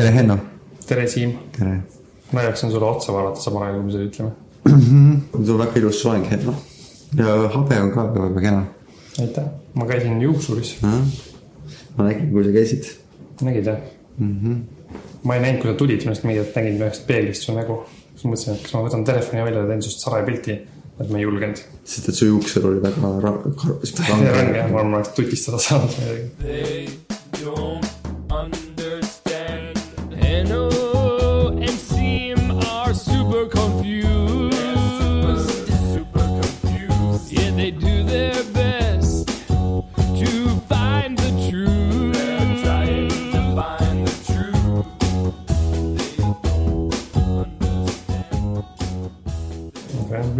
tere, Henno. tere, Siim. tere. ma jaksan sulle otsa vaadata samal ajal, kui me seda ütleme. sul on väga ilus soeng, Henno. ja habe on ka väga kena. aitäh, ma käisin juuksuris, ma nägin, kui sa käisid. nägid jah mm? -hmm. ma ei näinud, kui sa tulid, ma lihtsalt mingi hetk nägin ühest peeglist su nägu. siis mõtlesin, et kas ma võtan telefoni välja ja teen sinust salapilti, et ma ei julgenud. sest et su juuksur oli väga range, range. ma arvan, ma oleks tutistada saanud midagi.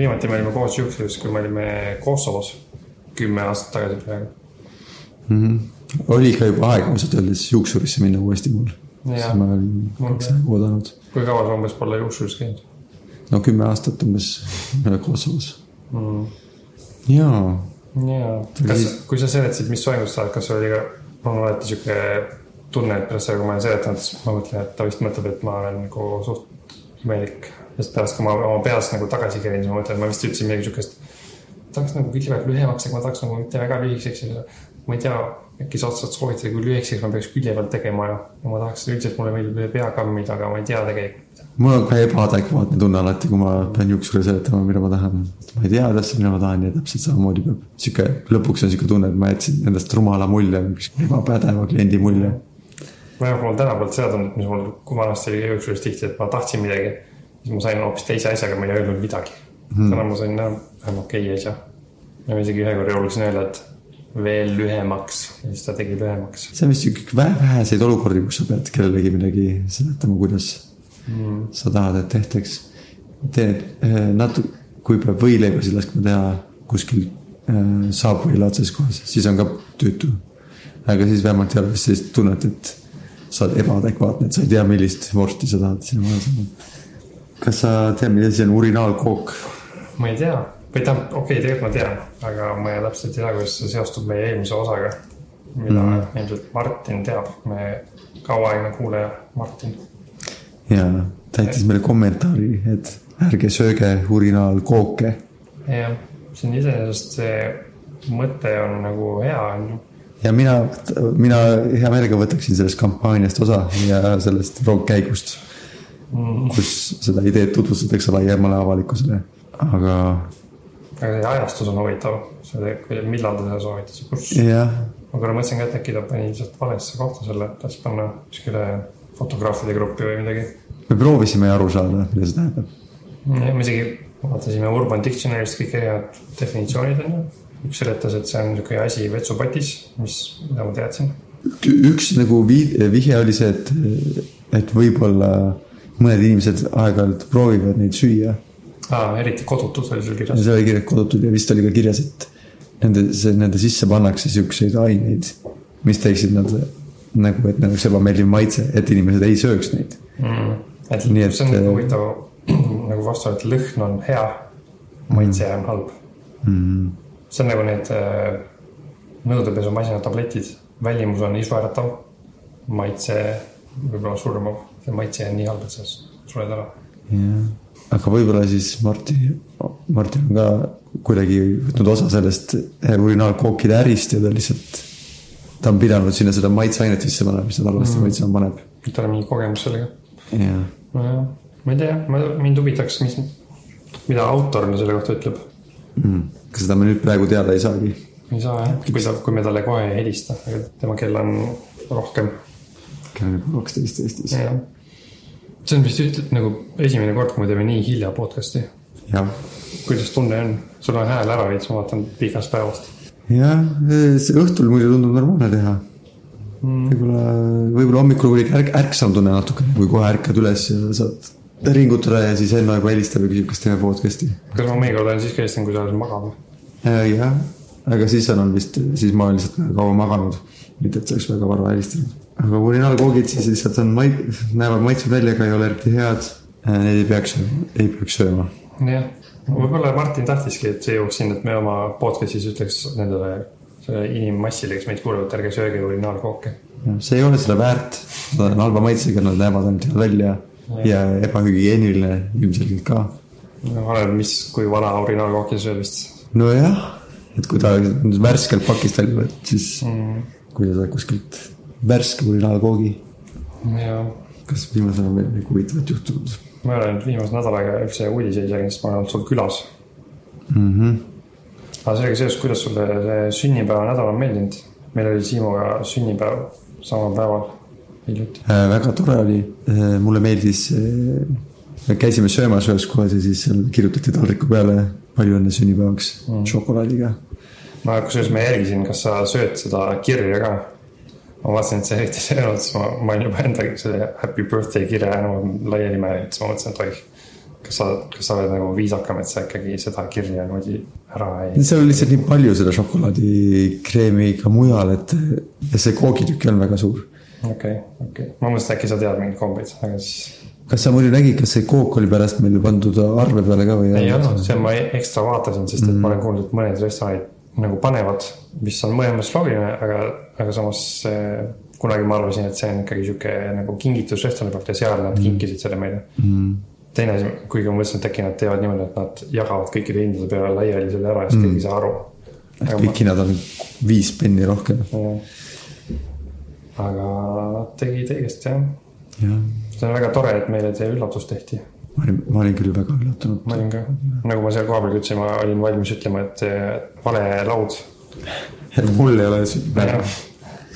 Viimati me olime koos juuksuris, kui me olime Kosovos kümme aastat tagasi praegu. oli ka juba aeg ausalt öeldes juuksurisse minna uuesti mul. Siis ma Mul kaks ka. aega oodanud. kui kaua sa umbes pole juuksuris käinud no kümme aastat umbes Kosovos. mm.? jaa, jaa, kas, kui sa seletasid, mis soengust sa oled, kas sul oli ka, mul on alati sihuke tunne, et pärast seda, kui ma olen seletanud, siis ma mõtlen, et ta vist mõtleb, et ma olen nagu suht imelik. Sest pärast, kui ma oma peas nagu tagasi käin, siis ma mõtlen, ma vist ütlesin midagi siukest. tahaks nagu külje lühemaks, aga ma tahaks nagu mitte väga lühikeseks ma ei tea, äkki sa otsad soovitada, kui lühikeseks ma peaks külje peal tegema ja, ja ma tahaks üldiselt mulle meeldib üle pea kammida, aga ma ei tea tegelikult. mul on ka ebaadekvaatne tunne alati, kui ma pean juuksurile seletama, mida ma tahan. ma ei tea täpselt, mida ma tahan ja täpselt samamoodi peab. sihuke, lõpuks on sihuke tunne, et ma jätsin endast rumala mulje, ebapädeva kliendi mulje. vähemalt mul on tänapäeval seda tunnet, mis mul, kui vanasti oli juuksuris tihti, et ma tahtsin midagi, siis ma sain hoopis teise asjaga, ma ei öelnud midagi hmm.. täna ma sain vähem okei okay asja. ja ma isegi ühe korra julgesin öelda, et veel lühemaks ja siis ta tegi lühemaks. see on vist vähe väheseid olukordi, kus sa pead kellelegi midagi seletama, kuidas Mm. sa tahad, et tehtaks. teed natuke, kui peab võileibasid laskma teha kuskil äh, Subway laadses kohas, siis on ka tüütu. aga siis vähemalt ei ole vist sellist tunnet, et sa oled ebaadekvaatne, et sa ei tea, millist vorsti sa tahad sinna maha saada. Kas sa tead, mis asi on urinaalkook? ma ei tea, või tähendab, okei okay,, tegelikult ma tean, aga ma ei täpselt ei tea, kuidas see seostub meie eelmise osaga. mida mm. ilmselt Martin teab, meie kauaaegne kuulaja Martin. ja ta jättis meile kommentaari, et ärge sööge urinaalkooke. jah, see on iseenesest see mõte on nagu hea, on ju ja mina, mina hea meelega võtaksin sellest kampaaniast osa ja sellest rongkäigust, kus seda ideed tutvustatakse laiemale avalikkusele, aga aga see ajastus on huvitav, see, millal ta seda soovitas ja kus. ma korra mõtlesin ka, et äkki ta pani lihtsalt valesse kohta selle, et tahtis panna kuskile fotograafide gruppi või midagi. me proovisime aru saada, mida see tähendab. me isegi vaatasime Urban Dictionary'st kõik erinevad definitsioonid on ju. üks seletas, et see on niisugune asi vetsupotis, mis, mida ma teadsin. üks nagu vi-, vihje oli see, et, et võib-olla mõned inimesed aeg-ajalt proovivad neid süüa aa, eriti kodutud oli ja kirjas. see oli kirjas kodutud ja vist oli ka kirjas, et nende, see, nende sisse pannakse siukseid aineid, mis teeksid nad nagu, et neil oleks ebameeldiv maitse, et inimesed ei sööks neid. Mm. et Nii see on äh, nagu huvitav nagu vastu, et lõhn on hea, maitse on halb Mm. see on nagu need äh, nõudepesumasina tabletid, välimus on isuäratav, maitse võib-olla surmav, see maitse on nii halb, et sa sured ära. jah, aga võib-olla siis Martin, Martin on ka kuidagi võtnud osa sellest urinaalkookide ärist ja ta lihtsalt, ta on pidanud sinna seda maitseainet sisse panema, mis ta halvasti mm. maitsema paneb. tal on mingi kogemus sellega. jah, nojah, ma ei tea, ma, mind huvitaks, mis, mida autor selle kohta ütleb. mm. kas seda me nüüd praegu teada ei saagi? ei saa jah, kui ta, kui me talle kohe ei helista, aga tema kell on rohkem. Kell on juba kaksteist Eestis. see on vist ütle- nagu esimene kord, kui me teeme nii hilja podcast'i. kuidas tunne on? sul on hääl ära veits, ma vaatan pikast päevast. jah, see õhtul muidu tundub normaalne teha mm.. võib-olla, võib-olla hommikul kuidagi ärk-, ärksam tunne natukene, kui kohe ärkad üles ja saad ringutada ja siis Enno juba helistab ja küsib, kas teeme podcast'i. kas ma mõnikord olen siis ka helistanud, kui sa oled magama? jah, aga siis on vist, siis ma olen lihtsalt kaua maganud. mitte, et see oleks väga vara helistanud. Aga urinaalkoogid siis lihtsalt on mait-, näevad maitsvad välja, aga ei ole eriti head. Neid ei peaks, ei peaks sööma. jah, võib-olla Martin tahtiski, et see jõuaks sinna, et me oma podcast'is ütleks nendele inimmassile, kes meid kuulavad, ärge sööge urinaalkooke. see ei ole seda väärt, nad on halva maitsega, nad näevad ainult välja ja ebahügieeniline ilmselgelt ka. oleneb, mis, kui vana originaalkooki sa sööd vist. nojah, et kui ta värskelt pakist välja võtta, siis mm. kui sa saad kuskilt värske originaalkoogi, ja kas viimasel ajal veel midagi huvitavat juhtunud ma ei ole nüüd viimase nädalaga üldse uudiseid jälginud, sest ma olen olnud sul külas. mm? -hmm. aga sellega seoses, kuidas sulle see sünnipäevanädal on meeldinud? meil oli Siimuga sünnipäev samal päeval hiljuti. Äh, väga tore oli, mulle meeldis, me käisime söömas ühes kohas ja siis seal kirjutati taldriku peale palju õnne sünnipäevaks mm. šokolaadiga. ma kusjuures ma jälgisin, kas sa sööd seda kirja ka. Ma vaatasin, et sa eriti ei söönud, siis ma, ma olin juba enda selle happy birthday kirja enam laiali määranud, siis ma mõtlesin, et oih. kas sa, kas sa oled nagu viisakam, et sa ikkagi seda kirja niimoodi ära ei. seal oli lihtsalt nii palju seda šokolaadikreemi ka mujal, et see koogitükk olnud väga suur. okei, okei, ma mõtlesin, et äkki sa tead mingeid kombeid, aga siis kas sa muidu nägid, kas see kook oli pärast meil pandud arve peale ka või? ei olnud, see ma ekstra vaatasin, sest et ma olen kuulnud, et mõned restoranid nagu panevad, mis on mõttes loogiline, aga, aga samas kunagi ma arvasin, et see on ikkagi sihuke nagu kingitus restorani poolt ja seal nad kinkisid selle meile mm.. teine asi, kuigi ma mõtlesin, et äkki nad teevad niimoodi, et nad jagavad kõikide hindade peale laiali selle ära ja siis keegi ei saa aru. kõik hinnad on viis penni rohkem. aga tegid õigesti jah, jah, see on väga tore, et meile see üllatus tehti ma olin, ma olin küll väga üllatunud. ma olin ka, nagu ma seal kohapeal ütlesin, ma olin valmis ütlema, et see vale laud. mul ei ole sünnipäeva.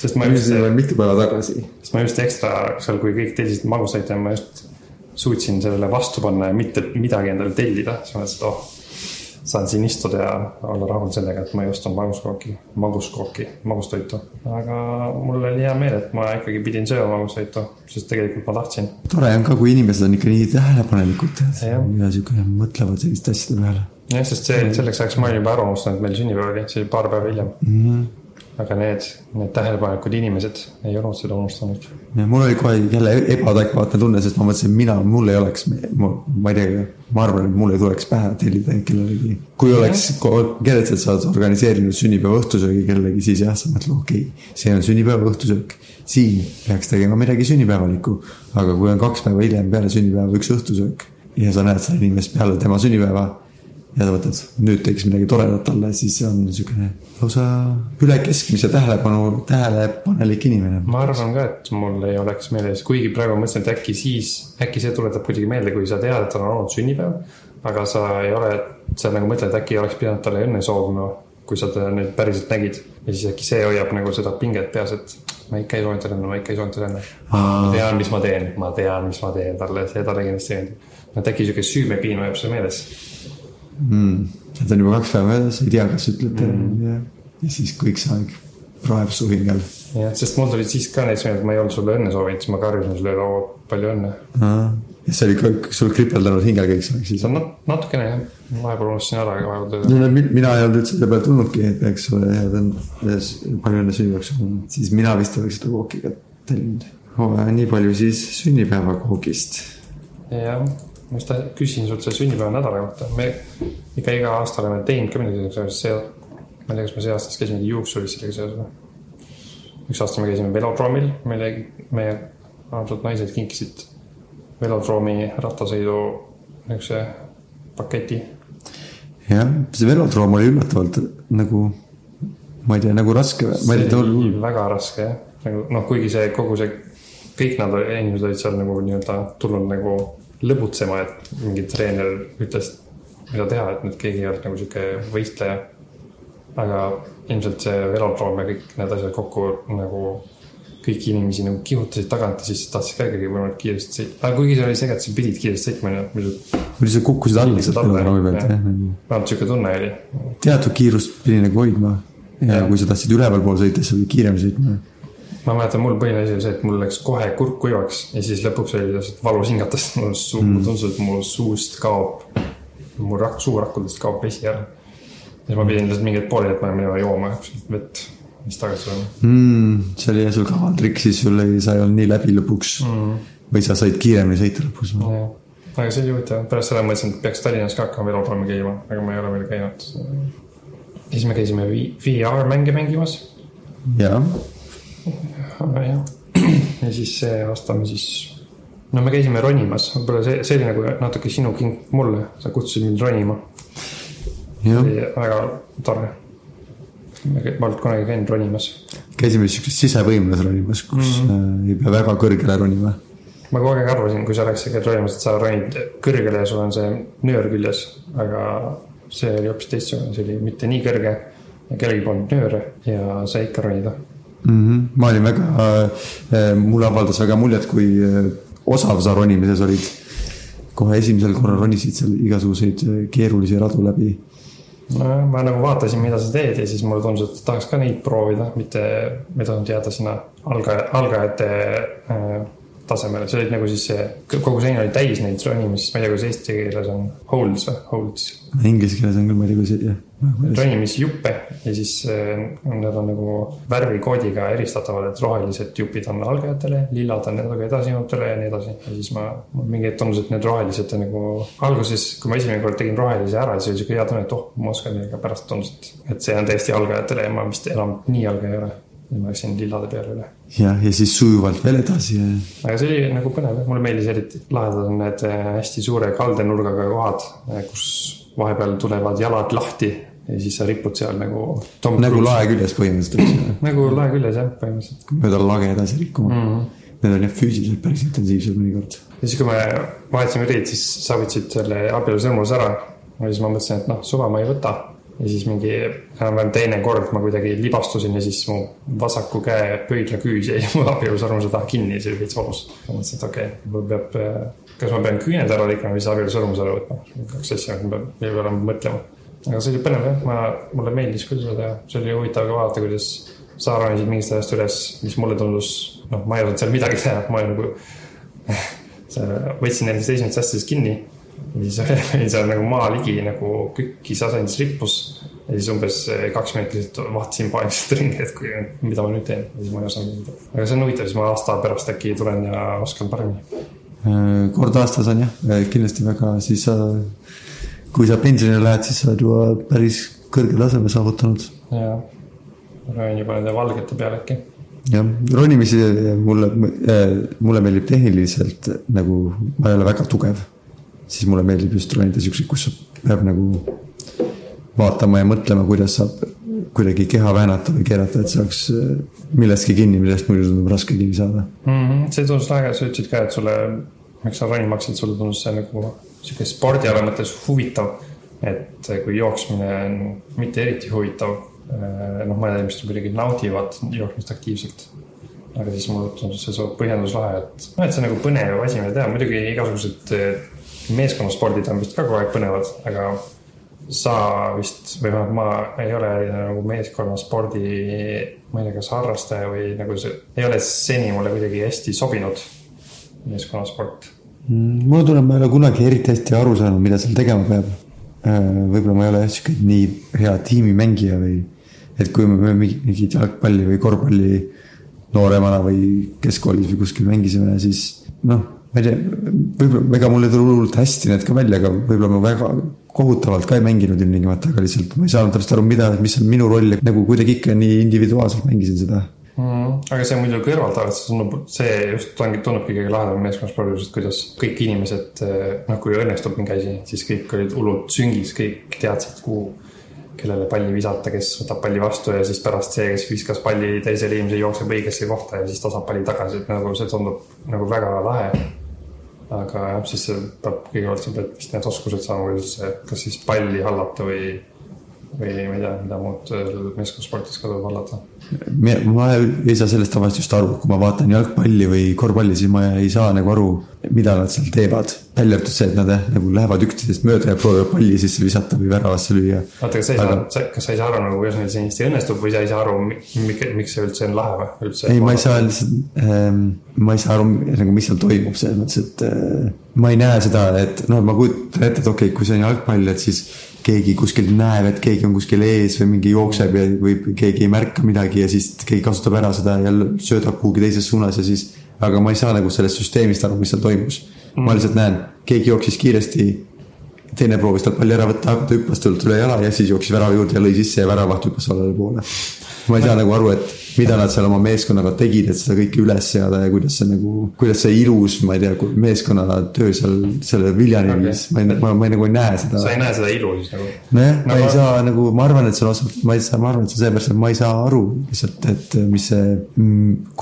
sest ma just, mitu päeva tagasi. sest ma just ekstra seal, kui kõik tellisid magusaid, ma just suutsin sellele vastu panna ja mitte midagi endale tellida, siis ma mõtlesin, et oh, saan siin istuda ja olla rahul sellega, et ma ostnud maguskooki, maguskooki, magustoitu. aga mul oli hea meel, et ma ikkagi pidin sööma magustoitu, sest tegelikult ma tahtsin. tore on ka, kui inimesed on ikka nii tähelepanelikud ja siuke mõtlevad selliste asjade peale jah, sest see, selleks ajaks ma olin juba ära unustanud, et meil sünnipäev oli, see oli paar päeva hiljem mm. -hmm. aga need, need tähelepanelikud inimesed ei olnud seda unustanud. Mul oli kohe jälle ebaadekvaatne tunne, sest ma mõtlesin, mina, mul ei oleks, ma ei tea, ma arvan, et mul ei tuleks pähe tellida kellelegi. kui oleks kellelgi, et sa oled organiseerinud sünnipäeva õhtusöögi kellelegi, siis jah, sa mõtled, okei okay,, see on sünnipäeva õhtusöök. siin peaks tegema midagi sünnipäevalikku. aga kui on kaks päeva hiljem peale sünnipäeva üks õhtusöök ja sa näed seda inimest peale tema sünnipäeva ja sa mõtled, nüüd teeks midagi toredat talle, siis see on niisugune lausa üle keskmise tähelepanu, tähelepanelik inimene. ma arvan ka, et mul ei oleks meeles, kuigi praegu mõtlesin, et äkki siis, äkki see tuletab kuidagi meelde, kui sa tead, et tal on olnud sünnipäev. aga sa ei ole, sa nagu mõtled, äkki oleks pidanud talle õnne soovima, kui sa teda nüüd päriselt nägid. ja siis äkki see hoiab nagu seda pinget peas, et ma ikka ei soovinud talle õnne, ma ikka ei soovinud talle õnne. ma tean, mis ma teen, ma tean, mis ma teen talle, see talle kindlasti ei meeldi. et äkki sihuke süümepiin hoiab seal meeles. mm.. et on juba kaks päeva möödas, ei tea, kas ütled mm. ja, ja siis kõik see aeg praeb su hingel. jah, sest mul tulid siis ka näiteks meelde, et ma ei olnud sulle õnne soovinud, siis ma karjusin sulle laua palju õnne. ja see oli kõik sul kripeldanud hingel kõik see aeg siis nat- natukene jah, vahepeal unustasin ära, aga vahepeal tööle. no mi- mina ei olnud üldse selle peale tulnudki, et peaks sulle head õnne, palju õnne sünnipäevaks, siis mina vist oleks seda kooki ka tellinud oh,. nii palju siis sünnipäevakoogist. jah, ma just küsisin sult selle sünnipäevanädala kohta, me ikka iga aasta oleme teinud ka midagi seoses, see, ma ei tea, kas me see aasta siis käisime juuksuris sellega seoses või. üks aasta me käisime velodroomil, meile, meie armsad naised kinkisid velodroomi rattasõidu niisuguse paketi. jah, see velodroom oli üllatavalt nagu, ma ei tea, nagu raske, ma ei tea, ta oli, väga raske jah, nagu noh, kuigi see kogu see, kõik nad, inimesed olid seal nagu nii-öelda tulnud nagu lõbutsema, et mingi treener ütles, mida teha, et nüüd keegi ei olnud nagu sihuke võistleja. aga ilmselt see velodroom ja kõik need asjad kokku nagu kõiki inimesi nagu kihutasid tagant ja siis tahtsid ka ikkagi võimalikult kiiresti sõita, aga kuigi see oli see, et sa pidid kiiresti sõitma, onju, muidu sa kukkusid alla sealt alla, velodroomi pealt jah. nagu. vähemalt sihuke tunne oli. teatud kiirust pidi nagu hoidma ja, ja kui sa tahtsid ülevalpool sõita, siis sa pidid kiiremini sõitma. Ma mäletan, mul põhiline asi oli see, et mul läks kohe kurk kuivaks ja siis lõpuks oli lihtsalt valus hingata, sest mul suu mm., tundus, et mul suust kaob, mul rak-, suurakkudest kaob vesi ära. siis ma pidin lihtsalt mingeid pooli jätma ja minema jooma vett, siis tagasi tulema. mm,. see oli jah sul kaval trikk, siis sul ei, sa ei olnud nii läbi lõpuks mm.. või sa said kiiremini sõita lõpus. aga see oli huvitav, pärast seda mõtlesin, et peaks Tallinnas ka hakkama velodroomi käima, aga ma ei ole veel käinud. siis me käisime VR mänge mängimas, jah, jah, ja siis see aasta me siis, no me käisime ronimas, võib-olla see, see oli nagu natuke sinu kink mulle, sa kutsusid mind ronima, jah, oli väga tore. ma polnud kunagi käinud ronimas. käisime siukses sisevõimlas ronimas, kus mm -hmm. ei pea väga kõrgele ronima. ma kogu aeg arvasin, kui sa rääkisid käid ronimas, et sa ronid kõrgele ja sul on see nöör küljes, aga see oli hoopis teistsugune, see oli mitte nii kõrge ja kellelgi polnud nööre ja sai ikka ronida. mm. -hmm. ma olin väga, mulle avaldas väga muljet, kui äh, osav sa ronimises olid. kohe esimesel korral ronisid seal igasuguseid äh, keerulisi radu läbi. ma nagu vaatasin, mida sa teed ja siis mulle tundus, et tahaks ka neid proovida, mitte, ma ei tahtnud jääda sinna algaja, algajate äh, tasemele, see oli nagu siis see, kogu sein oli täis neid ronimis, ma ei tea, kuidas eesti keeles on, holds või, holds. Inglise keeles on küll, ma ei tea, kuidas, jah. ronimisjuppe ja siis äh, need on nagu värvikoodiga eristatavad, et rohelised jupid on algajatele, lillad on natuke edasijõudnutele ja nii edasi. ja siis ma, mul mingi hetk tundus, et need rohelised on nagu alguses, kui ma esimene kord tegin rohelise ära, siis oli siuke hea tunne, et oh, ma oskan, aga pärast tundus, et, et see on täiesti algajatele ja ma vist enam nii algaja ei ole. Ja ma läksin lillade peale üle. jah, ja siis sujuvalt veel edasi ja aga see oli nagu põnev, mulle meeldis eriti, lahedad on need äh, hästi suure kaldenurgaga kohad, kus vahepeal tulevad jalad lahti ja siis sa ripud seal nagu. nagu lae küljes põhimõtteliselt, nagu lae küljes jah, põhimõtteliselt. mööda lage edasi rikkuma mm. -hmm. Need on jah füüsiliselt päris intensiivsed mõnikord. ja siis, kui me vahetasime riid, siis sa võtsid selle abielusõrmuse ära. ja siis ma mõtlesin, et noh, suva ma ei võta. Ja siis mingi enam-vähem teine kord ma kuidagi libastusin ja siis mu vasaku käe pöidlaküüs jäi mu abielusõrmuse taha kinni, see oli veits valus. ma mõtlesin, et okei okay,, mul peab, kas ma pean küüned ära lõikama või siis abielusõrmuse ära võtma. kaks asja, ma pean, mille peale mõtlema. aga see oli põnev jah, ma, mulle meeldis küll seda see oli huvitav ka vaadata, kuidas sa ronisid mingist ajast üles, mis mulle tundus, noh, ma ei osanud seal midagi teha, ma nagu võtsin nendest esimesest asjadest kinni ja siis olin seal nagu maa ligi nagu kükis asendis rippus. ja siis umbes kaks minutit lihtsalt vaatasin paaniliselt ringi, et kui, mida ma nüüd teen siis ma ei osanud midagi. aga see on huvitav, siis ma aasta pärast äkki tulen ja oskan paremini. kord aastas on jah, kindlasti väga, siis sa, kui sa pensionile lähed, siis sa oled juba päris kõrge taseme saavutanud. ja, ronin juba nende valgete peale äkki. jah, ronimisi mulle, mulle meeldib tehniliselt nagu, ma ei ole väga tugev. Siis mulle meeldib just ronida siukseid, kus peab nagu vaatama ja mõtlema, kuidas saab kuidagi keha väänata või keerata, et saaks millestki kinni, millest muidu tundub raske kinni saada. mm. -hmm. see tundus lahe, sa ütlesid ka, et sulle, miks sa ronima hakkasid, sulle tundus see nagu sihuke spordiala mõttes huvitav. et kui jooksmine on mitte eriti huvitav, noh, mõned inimesed muidugi naudivad jooksmist aktiivselt. aga siis mulle tundus see põhjendus lahe, et noh, et see on nagu põnev asi, mida teha, muidugi igasugused meeskonnaspordid on vist ka kogu aeg põnevad, aga sa vist või noh, ma ei ole nagu meeskonnaspordi, ma ei tea, kas harrastaja või nagu see ei ole seni mulle kuidagi hästi sobinud, meeskonnasport. mulle tuleb, ma ei ole kunagi eriti hästi aru saanud, mida seal tegema peab. võib-olla ma ei ole jah sihuke nii hea tiimimängija või, et kui me mingi- mingit jalgpalli või korvpalli nooremana või keskkoolis või kuskil mängisime, siis noh, ma ei tea, võib-olla, ega mul ei tule hullult hästi need ka välja, aga võib-olla ma väga kohutavalt ka ei mänginud ilmtingimata, aga lihtsalt ma ei saanud täpselt aru, mida, mis on minu roll, nagu kuidagi ikka nii individuaalselt mängisin seda. Mm, aga see muidu kõrvalt arvates tundub, see just ongi, tundubki kõige lahedam meeskonnaspordis, et kuidas kõik inimesed, noh, kui õnnestub mingi asi, siis kõik olid hullult süngis, kõik teadsid, kuhu, kellele palli visata, kes võtab palli vastu ja siis pärast see, kes viskas palli teisele inimesele, jookseb õigesse kohta ja siis ta saab palli tagasi, et nagu see tundub nagu väga lahe. Aga jah, siis see peab kõigepealt sa pead vist need oskused saama, kuidas, kas siis palli hallata või, või ma ei tea, mida muud meeskonnasportis ka tuleb hallata Ma- ma ei saa sellest tavaliselt just aru, kui ma vaatan jalgpalli või korvpalli, siis ma ei saa nagu aru, mida nad seal teevad. välja arvatud see, et nad jah, nagu lähevad üksteisest mööda ja proovivad palli sisse visata või väravasse lüüa. oota, kas sa ei Aga- saa, kas sa ei saa aru nagu, kuidas neil see hästi õnnestub või sa ei saa aru, miks see üldse on lahe või üldse? ei, ma ei saa lihtsalt ähm,, ma ei saa aru nagu, mis seal toimub, selles mõttes, et äh, ma ei näe seda, et noh, ma kujutan ette, et okei okay,, kui see on jalgpall, et siis keegi kuskil näeb, et keegi on kuskil ees või mingi jookseb ja, või keegi ei märka midagi ja siis keegi kasutab ära seda ja söödab kuhugi teises suunas ja siis. aga ma ei saa nagu sellest süsteemist aru, mis seal toimus ma lihtsalt näen, keegi jooksis kiiresti teine proovis tal palli ära võtta, aga ta hüppas talt üle jala ja siis jooksis värava juurde ja lõi sisse ja väravaht hüppas valele poole. ma ei saa nagu aru, et mida nad seal oma meeskonnaga tegid, et seda kõike üles seada ja kuidas see nagu, kuidas see ilus, ma ei tea, meeskonnatöö seal selle viljani viis, ma ei, ma, ma ei, nagu ei näe seda sa ei näe seda ilu siis nagu. nojah, ma Nagu- ei saa nagu, ma arvan, et see on osalt, ma ei saa, ma arvan, et see on seepärast, et ma ei saa aru lihtsalt, et mis see,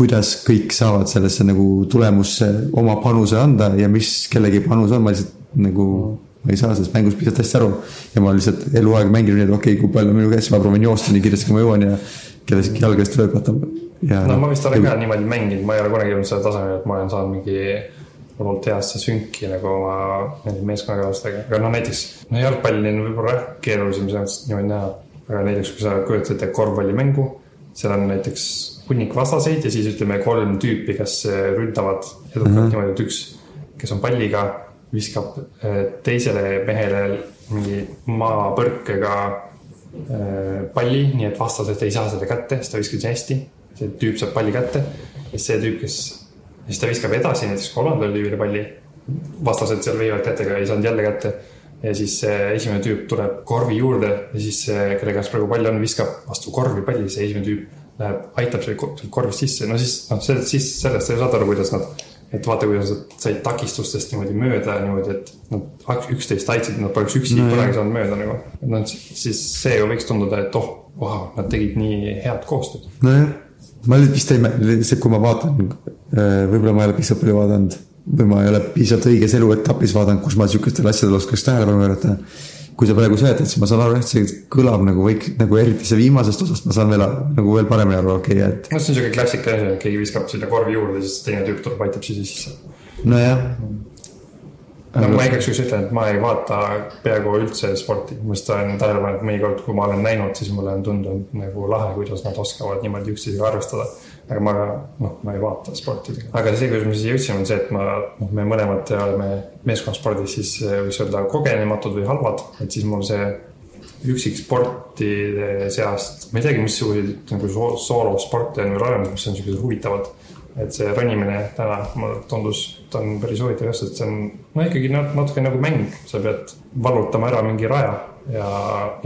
kuidas kõik saavad sellesse nagu tulemusse oma panuse anda ja mis kellegi panus on, ma lihtsalt nagu. Ma ei saa sellest mängust piisavalt hästi aru ja ma lihtsalt eluaeg mänginud nii, et okei okay,, kui palju minu käes, ma proovin joosta nii kiiresti, kui ma jõuan ja kellestki jalgadest üle hüpata. ja no ma vist olen ka niimoodi mänginud, ma ei ole kunagi jõudnud selle tasemele, et ma olen saanud mingi hullult heasse sünki nagu oma nende meeskonnakaaslastega, aga noh, näiteks no jalgpalli on võib-olla jah keerulisem selles mõttes niimoodi näha. aga näiteks, kui sa kujutad ette korvpallimängu, seal on näiteks hunnik vastaseid ja siis ütleme kolm tüüpi, kes ründavad edukalt mm -hmm. niimoodi, et üks, kes on palliga, viskab eh, teisele mehele mingi maapõrkega eh, palli, nii et vastased ei saa seda kätte, siis ta viskab nii hästi. see tüüp saab palli kätte ja siis see tüüp, kes, siis ta viskab edasi näiteks kolmandale tüübile palli. vastased seal viivad kätega, ei saanud jälle kätte. ja siis see esimene tüüp tuleb korvi juurde ja siis see, kelle käes praegu pall on, viskab vastu korvi palli, see esimene tüüp läheb, aitab selle korvist sisse, no siis noh, sellest, siis sellest sa saad aru, kuidas nad et vaata, kuidas nad said takistustest niimoodi mööda niimoodi, et nad üksteist aitasid, nad poleks üksi No kunagi saanud mööda nagu. noh, siis see ju võiks tunduda, et oh, vau, nad tegid nii head koostööd. nojah, ma nüüd vist ei lihtsalt kui ma vaatan, võib-olla ma ei ole piisavalt palju vaadanud või ma ei ole piisavalt õiges eluetapis vaadanud, kus ma sihukestele asjadele oskaks tähelepanu pöörata. Kui sa praegu seletad, siis ma saan aru, et see kõlab nagu võiks, nagu eriti see viimasest osast ma saan veel nagu veel paremini aru, okei okay,, et no see on siuke klassikaline keegi viskab sinna korvi juurde, siis teine tüüp tuleb, aitab siis sisse. nojah. no ma igaks juhuks ütlen, et ma ei vaata peaaegu üldse sporti, ma just olen tähele pannud, mõnikord, kui ma olen näinud, siis mulle on tundunud nagu lahe, kuidas nad oskavad niimoodi üksteisega arvestada. Aga ma, noh, ma ei vaata sporti. aga see, kuidas me siia jõudsime, on see, et ma, noh, me mõlemad oleme meeskonnaspordis siis eh, võiks öelda kogenematud või halvad, et siis mul see üksiksportide seast, ma ei teagi, missuguseid nagu soo- soolosporte on veel olemas, mis on siuksed huvitavad. Et see ronimine täna mulle tundus, ta on päris huvitav just, et see on no ikkagi nat- natuke nagu mäng, sa pead vallutama ära mingi raja ja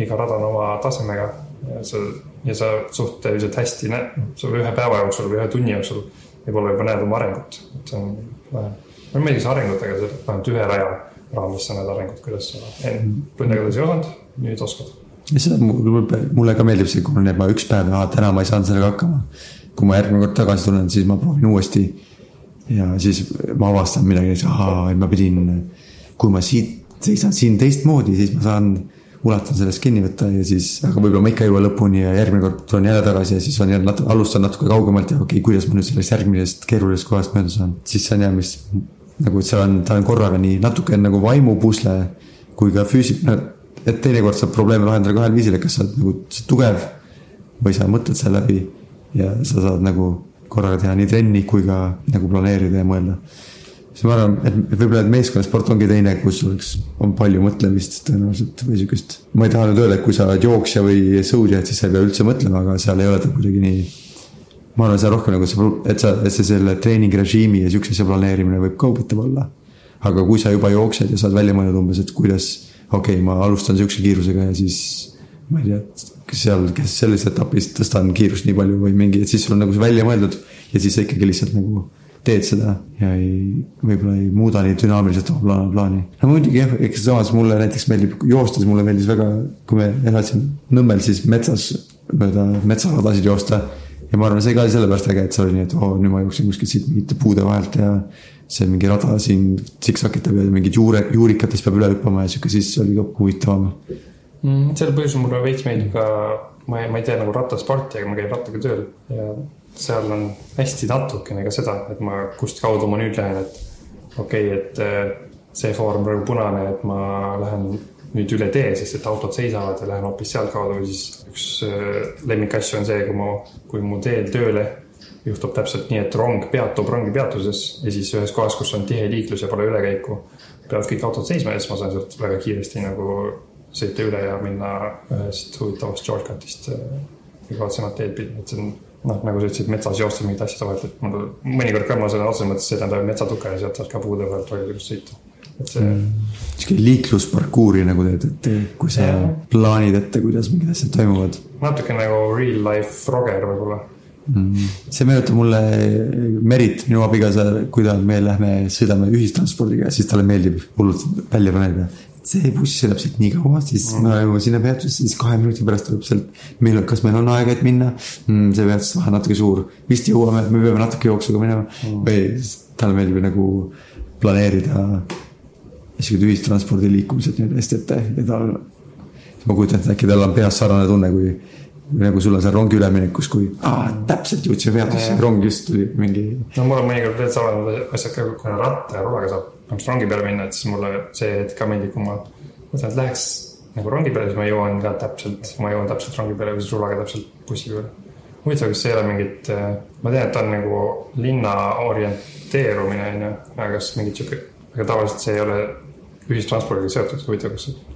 iga rada on oma tasemega. Ja sa, ja sa suhteliselt hästi näed, sa ühe päeva jooksul või ühe tunni jooksul võib-olla juba näed oma arengut, et see on vähe. mulle meeldis arengut, aga see vähemalt ühe raja raames sa näed arengut, kuidas sa enne tundega ei osanud, nüüd oskad. ja seda mulle, ka meeldib see, kui mul jääb üks päev ja täna ma ei saanud sellega hakkama. kui ma järgmine kord tagasi tulen, siis ma proovin uuesti. ja siis ma avastan midagi, et ahaa, et ma pidin, kui ma siit seisan siin teistmoodi, siis ma saan, ulatan sellest kinni võtta ja siis, aga võib-olla ma ikka ei jõua lõpuni ja järgmine kord tulen jälle tagasi ja siis on jälle natuke, alustan natuke kaugemalt ja okei okay,, kuidas ma nüüd sellest järgmisest keerulisest kohast mööda saan. siis see on jah, mis nagu, seal on, ta on korraga nii natuke nagu vaimupusle kui ka füüsiline et teinekord saab probleeme lahendada kahel viisil, et kas sa oled nagu tugev või sa mõtled selle läbi ja sa saad nagu korraga teha nii trenni kui ka nagu planeerida ja mõelda. Siis ma arvan, et võib-olla, et meeskonnasport ongi teine, kus oleks, on palju mõtlemist tõenäoliselt või sihukest. ma ei taha nüüd öelda, et kui sa oled jooksja või sõudja, et siis sa ei pea üldse mõtlema, aga seal ei ole ta kuidagi nii. ma arvan, seal rohkem nagu see, et sa, et see selle treeningrežiimi ja sihukese asja planeerimine võib ka huvitav olla. aga kui sa juba jooksed ja saad välja mõelda umbes, et kuidas, okei okay,, ma alustan sihukese kiirusega ja siis ma ei tea, kas seal, kes selles etapis tõstan kiirust nii palju või mingi, et siis sul on nagu see välja mõeldud ja siis sa ikkagi lihtsalt nagu teed seda ja ei, võib-olla ei muuda nii dünaamiliselt oma pla- plaani. no muidugi jah, eks samas mulle näiteks meeldib joostes, mulle meeldis väga, kui me elasime Nõmmel, siis metsas mööda metsaradasid joosta. ja ma arvan, see ka sellepärast äge, et see oli nii, et oo, nüüd ma jooksen kuskilt siit mingite puude vahelt ja see mingi rada siin siksakitab ja mingid juure, juurikatest peab üle hüppama ja sihuke, siis oli ka huvitavam. mm,. sel põhjusel mulle veits meeldib ka, ma ei, ma ei tee nagu rattasporti, aga ma käin rattaga tööl ja seal on hästi natukene ka seda, et ma, kust kaudu ma nüüd lähen, et okei okay,, et eh, see foor on praegu punane, et ma lähen nüüd üle tee, sest et autod seisavad ja lähen hoopis sealtkaudu, siis üks eh, lemmikasju on see, kui mu, kui mu teel tööle juhtub täpselt nii, et rong peatub rongipeatuses ja siis ühes kohas, kus on tihe liiklus ja pole ülekäiku, peavad kõik autod seisma ja siis ma saan sealt väga kiiresti nagu sõita üle ja minna ühest huvitavast shortcut'ist igavatsemat teed pidi, et see on noh, nagu sa ütlesid, metsas joosta mingit asja sa vaatad, mul mõnikord ka ma sõna otseses mõttes sõidan läbi metsatuka ja sealt saad ka puude pealt väga ilusasti sõita. et see mm. sihuke liiklusparkuuri nagu teed, et kui sa Jah. plaanid ette, kuidas mingid asjad toimuvad. natuke nagu real life Roger võib-olla. see meenutab mulle Merit, minu abikaasa, kui ta, me lähme, sõidame ühistranspordiga, siis talle meeldib hullult välja planeerida. See buss sõidab siit nii kaua, siis me oleme sinna peatuses, siis kahe minuti pärast tuleb sealt. meil, kas meil on aega, et minna mm,? see peatus vahe natuke suur, vist jõuame, me peame natuke jooksuga minema mm.. või talle meeldib nagu planeerida siuksed ühistranspordi liikumised nüüd hästi ette ja tal. ma kujutan ette, äkki tal on peas sarnane tunne, kui nagu sul on seal rongi üleminekus, kui aa, täpselt jõudsime peatusse, rong just tuli mingi. no mul on mõnikord veel sarnased asjad ka, kui on ratta ja rulaga saab põhimõtteliselt rongi peale minna, et siis mulle see hetk ka meeldib, kui ma mõtlen, et läheks nagu rongi peale, siis ma jõuan ka täpselt, ma jõuan täpselt rongi peale või siis rulaga täpselt bussi peale. huvitav, kas see ei ole mingit, ma tean, et ta on nagu linna orienteerumine on ju, aga kas mingit sihuke, aga tavaliselt see ei ole ühistranspordiga seotud, huvitav, kas see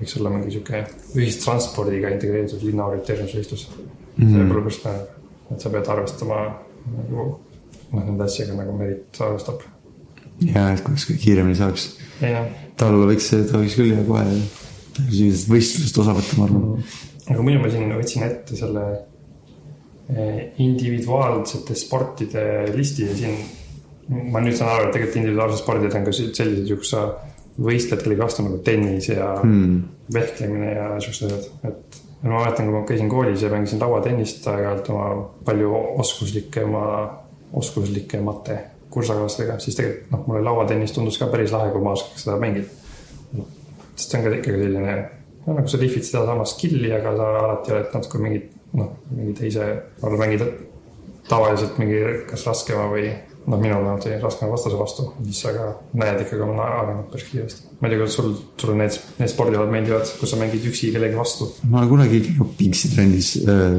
võiks olla mingi sihuke ühistranspordiga integreeritud linna orienteerimisvõistlus mm. -hmm. põnev, et sa pead arvestama nagu noh, nende asjaga nagu Merit arvestab. ja, et kuidas kiiremini saaks. ei noh, tal võiks, ta võiks küll ja kohe sellisest võistlusest osa võtta, ma arvan. aga muidu ma siin võtsin ette selle eh, individuaalsete sportide listi ja siin ma nüüd saan aru, et tegelikult individuaalsed spordid on ka sellised kus sa võistled kellegi vastu nagu tennis ja mm. vehklemine ja siuksed asjad, et ja ma mäletan, kui ma käisin koolis ja mängisin lauatennist aeg-ajalt oma palju oskuslikema, oskuslikemate kursakaaslastega, siis tegelikult noh, mulle lauatennis tundus ka päris lahe, kui ma oskaks seda mängida. sest see on ka ikkagi selline, no nagu sa lihvid sedasama skill'i, aga sa alati oled natuke mingi noh, mingi teise, võib-olla mängid tavaliselt mingi kas raskema või noh, minul vähemalt oli raskema vastase vastu, siis sa ka näed ikkagi oma arenenud päris kiiresti. ma ei tea, kuidas sul, sulle need, need spordialad meeldivad, kus sa mängid üksi kellegi vastu. ma olen kunagi käinud pingsi trennis äh,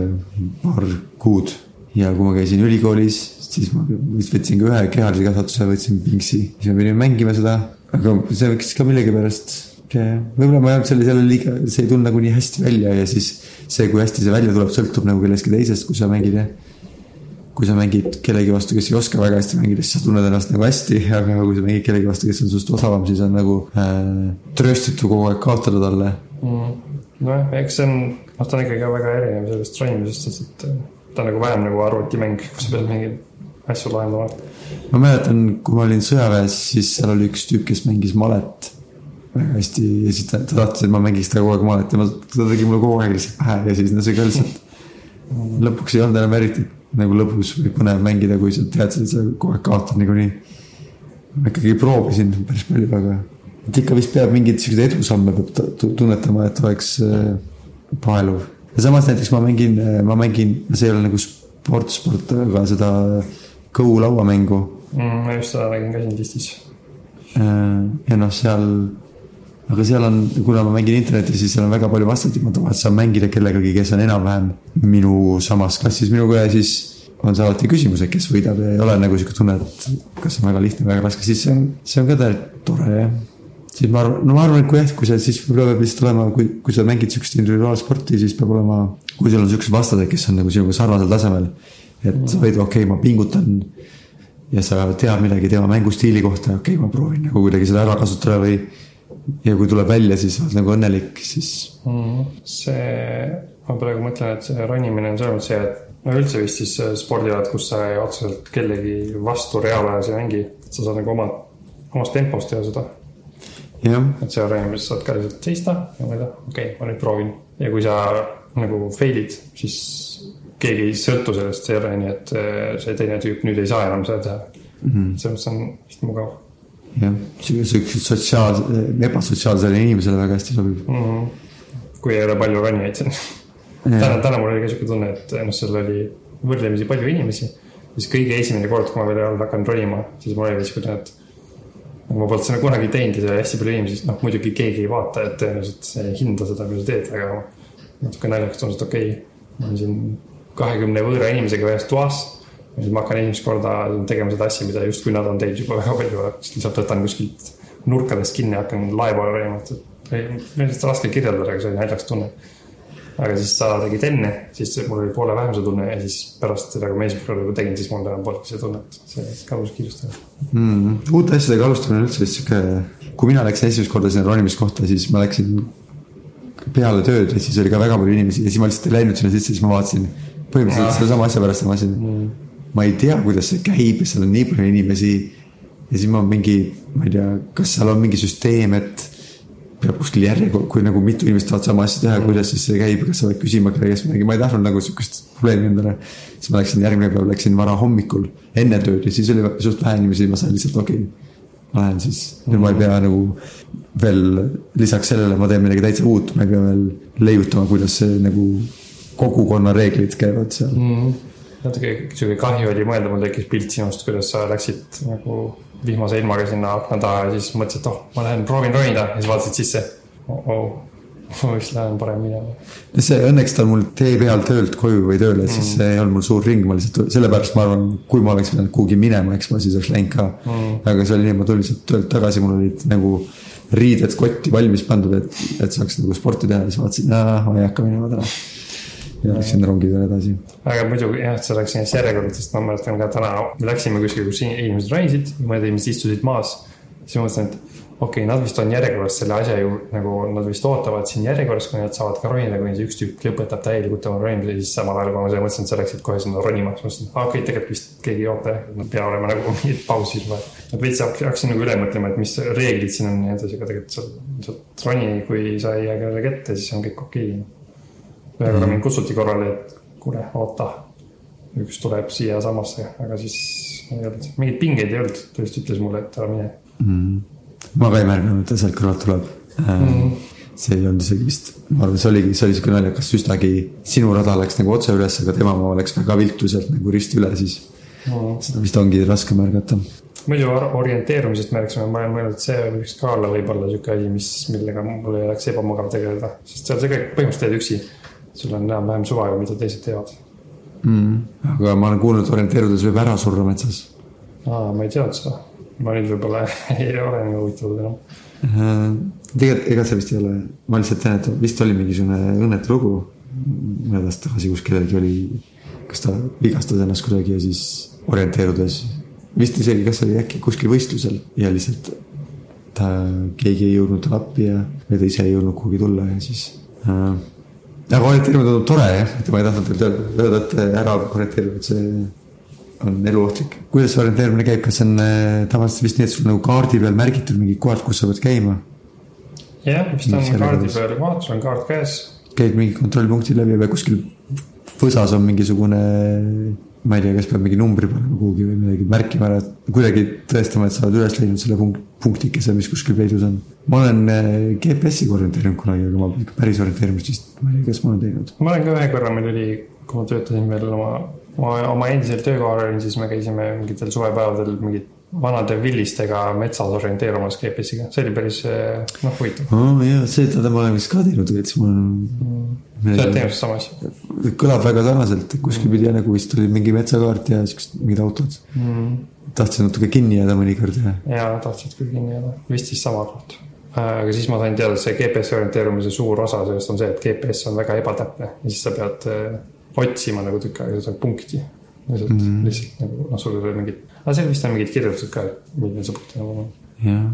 paar kuud ja kui ma käisin ülikoolis, siis ma vist võtsin ka ühe kehalise kasvatuse, võtsin pingsi, siis me pidime mängima seda, aga see võiks ka millegipärast, võib-olla ma ei olnud selle, selle liiga, see ei tulnud nagu nii hästi välja ja siis see, kui hästi see välja tuleb, sõltub nagu kellestki teisest, kui sa mängid jah kui sa mängid kellegi vastu, kes ei oska väga hästi mängida, siis sa tunned ennast nagu hästi, aga kui sa mängid kellegi vastu, kes on sinust osavam, siis on nagu äh, trööstitu kogu aeg kaotada talle mm.. nojah, eks see on, noh, ta on ikkagi ka väga erinev sellest treenimisest, sest et äh, ta on nagu vähem nagu arvutimäng, kus sa pead mingeid asju lahendama. ma mäletan, kui ma olin sõjaväes, siis seal oli üks tüüp, kes mängis malet väga hästi ja siis ta, ta tahtis, et ma mängiks temaga kogu aeg malet ja ma, ta tegi mulle kogu aeg lihtsalt pähe ja siis no see ka lihtsalt lõpuks ei olnud enam eriti nagu lõbus või põnev mängida, kui sa tead, et sa kogu aeg kaotad niikuinii. ma ikkagi proovisin päris palju, aga et ikka vist peab mingeid siukseid edusamme peab ta- tu- tunnetama, et oleks äh, paeluv. ja samas näiteks ma mängin, ma mängin, see ei ole nagu sport, sport, aga seda kõhulauamängu mm,. ma just seda nägin ka siin listis. Äh, ja noh, seal, aga seal on, kuna ma mängin internetis, siis seal on väga palju vastajaid, ma tahan, saan mängida kellegagi, kes on enam-vähem minu samas klassis minuga ja siis on see alati küsimus, et kes võidab ja ei ole nagu sihuke tunne, et kas on väga lihtne väga raske, siis see on, see on ka tegelikult tore jah. siis ma arvan, no ma arvan, et kui jah, kui sa siis võib-olla peab lihtsalt olema, kui, kui sa mängid sihukest individuaalsporti, siis peab olema, kui sul on siuksed vastased, kes on nagu sinuga sarnasel tasemel. et sa võid, okei okay,, ma pingutan ja sa tead midagi tema mängustiili kohta, okei okay,, ma proovin nagu kuidagi seda ära kasutada või. Ja kui tuleb välja, siis oled nagu õnnelik, siis mm.. see, ma praegu mõtlen, et see ronimine on selles mõttes hea, et no üldse vist siis äh, spordialad, kus sa otseselt kellegi vastu reaalajas ei mängi, et sa saad nagu oma, omas tempos teha seda. et seal ronimis saad ka lihtsalt seista ja mõelda, okei okay,, ma nüüd proovin. ja kui sa nagu fail'id, siis keegi ei sõltu sellest, see ei ole nii, et äh, see teine tüüp nüüd ei saa enam seda teha mm. -hmm.. selles mõttes on vist mugav jah, siukesed sotsiaalse, ebasotsiaalsele inimesele väga hästi sobib. mm. -hmm. kui ei ole palju ronijaid täna, täna mul oli ka siuke tunne, et noh, seal oli võrdlemisi palju inimesi. siis kõige esimene kord, kui ma veel ei olnud hakanud ronima, siis mul oli siuke tunne, et ma polnud seda kunagi teinud ja seal oli hästi palju inimesi, noh muidugi keegi ei vaata, et tõenäoliselt ei hinda seda, mida sa teed, aga natuke naljakas tundus, et okei okay,, ma olen siin kahekümne võõra inimesega ühes toas. Ja siis ma hakkan esimest korda tegema seda asja, mida justkui nad on teinud juba väga palju, siis lihtsalt võtan kuskilt nurkadest kinni hakkan lae poole ronima, et oli lihtsalt raske kirjeldada, aga see oli naljakas tunne. aga siis sa tegid enne, siis mul oli poole vähem see tunne ja siis pärast seda, kui ma esimest korda tegin, siis mul enam polnudki seda tunnet. see kadus kiirustada. mm.. uute asjadega alustamine on üldse vist sihuke, kui mina läksin esimest korda sinna ronimiskohta, siis ma läksin peale tööd ja siis oli ka väga palju inimesi ja siis ma lihtsalt ei läinud sinna sisse, siis ma vaatasin põhimõtteliselt sedasama asja pärast ma mõtlesin, ma ei tea, kuidas see käib ja seal on nii palju inimesi. ja siis ma mingi, ma ei tea, kas seal on mingi süsteem, et peab kuskil järjekord, kui nagu mitu inimest tahavad sama asja teha, kuidas siis see käib, kas sa pead küsima kelle käest midagi, ma ei tahtnud nagu sihukest probleemi endale. siis ma läksin järgmine päev läksin vara hommikul enne tööd ja siis oli suht vähe inimesi, ma sain lihtsalt okei okay,. ma lähen siis, nüüd ma ei pea nagu veel lisaks sellele ma teen midagi täitsa uut, ma ei pea veel leiutama, kuidas see nagu kogukonna reeglid käivad seal mm.. Natuke sihuke kahju oli mõelda, mul tekkis pilt sinust, kuidas sa läksid nagu vihmase ilmaga sinna akna taha ja siis mõtlesid, et oh, ma lähen proovin ronida ja siis vaatasid sisse oh,. Oh, ma vist lähen parem minema. see õnneks ta on mul tee peal töölt koju või tööle, siis Mm. ei olnud mul suur ring, ma lihtsalt, sellepärast ma arvan, kui ma oleks pidanud kuhugi minema, eks ma siis oleks läinud ka mm.. aga see oli nii, ma tulin sealt töölt tagasi, mul olid nagu riided kotti valmis pandud, et, et saaks nagu sporti teha, siis vaatasin, ma ei hakka minema täna. Ja läksin rongi peale edasi. aga muidu jah, sa läksid näiteks järjekordadest, ma mäletan ka täna, me läksime kuskile, kus inimesed ronisid, mõned inimesed istusid maas. siis ma mõtlesin, et okei okay,, nad vist on järjekorras selle asja ju nagu nad vist ootavad siin järjekorras, kui nad saavad ka ronida, kuni see üks tüüp lõpetab täielikult oma ronimise, siis samal ajal, kui ma seda mõtlesin, et sa läksid kohe sinna ronima, siis mõtlesin, et okei okay,, tegelikult vist keegi ei oota jah, nad peavad olema nagu mingid pausid või. et veits hak- hakkasin nagu üle mõtlema, et mis reeglid siin on ja nii edasi, aga tegelikult sa lihtsalt roni, kui sa ei jää kellelegi ette, siis on kõik okei okay.. Ühe korra mind kutsuti korrale, et kuule, oota, üks tuleb siiasamasse, aga siis ei olnud, mingeid pingeid ei olnud, ta lihtsalt ütles mulle, et ära mine ma ka ei märganud, et sealt kõrvalt tuleb mm.. see ei olnud isegi vist, ma arvan, see oligi, see oli siuke naljakas, üsnagi sinu rada läks nagu otse üles, aga tema oma läks väga viltu sealt nagu risti üle, siis mm.. seda vist ongi raske märgata. muidu or- orienteerumisest rääkisime, ma olen mõelnud, et see võiks ka olla võib-olla sihuke asi, mis, millega mul oleks ebamugav tegeleda, sest seal sa kõik põhimõtteliselt teed üksi. Sul on enam-vähem suva ju, mida teised teevad. mm.. aga ma olen kuulnud, orienteerudes võib ära surra metsas. aa, ma ei teadnud seda. ma nüüd võib-olla ei ole nii huvitatud enam. tegelikult ega see vist ei ole, ma lihtsalt tean, et vist oli mingisugune õnnetu lugu. mõned aastad tagasi, kus kellelgi oli, kas ta vigastas ennast kuidagi ja siis orienteerudes. vist isegi, kas oli äkki kuskil võistlusel ja lihtsalt ta, keegi ei jõudnud talle appi ja, või ta ise ei jõudnud kuhugi tulla ja siis äh,. Aga orienteerumine tundub tore jah, et ma ei tahtnud teilt öelda- et ära orienteeruda, et see on eluohtlik. kuidas see orienteerumine käib, kas see on äh, tavaliselt vist nii, et sul nagu kaardi peal märgitud mingi kohad, kus sa pead käima? jah, vist on kaardi peal kohad, sul on kaart käes. käid mingi kontrollpunkti läbi või kuskil võsas on mingisugune, ma ei tea, kas peab mingi numbri panema kuhugi või midagi märkima ära, kuidagi tõestama, et sa oled üles leidnud selle punkt, punktikese, mis kuskil peidus on. ma olen äh, GPS-iga orienteerinud kunagi, aga ma ikka päris orienteerimist vist, ma ei tea, kas ma olen teinud. ma olen ka ühe korra, meil oli, kui ma töötasin veel oma, oma, oma endisel töökohal olin, siis me käisime mingitel suvepäevadel mingit vanade villistega metsas orienteerumas GPS-iga, see oli päris eh, noh, huvitav. aa jaa, seda ma olen vist ka teinud, et siis ma sa oled teinud sama asja kõlab väga sarnaselt, kuskil pidi nagu vist oli mingi metsakaart ja siuksed mingid autod. mm.? tahtsin natuke kinni jääda mõnikord ja ja tahtsid küll kinni jääda, vist siis sama koht. aga siis ma sain teada, et see GPS orienteerumise suur osa sellest on see, et GPS on väga ebatäpne ja siis sa pead eh, otsima nagu tükk aega seda punkti. lihtsalt mm, -hmm. lihtsalt nagu noh, sul ei ole mingit, aga seal vist on mingid kirjeldused ka, milline see punkt nagu on. jah,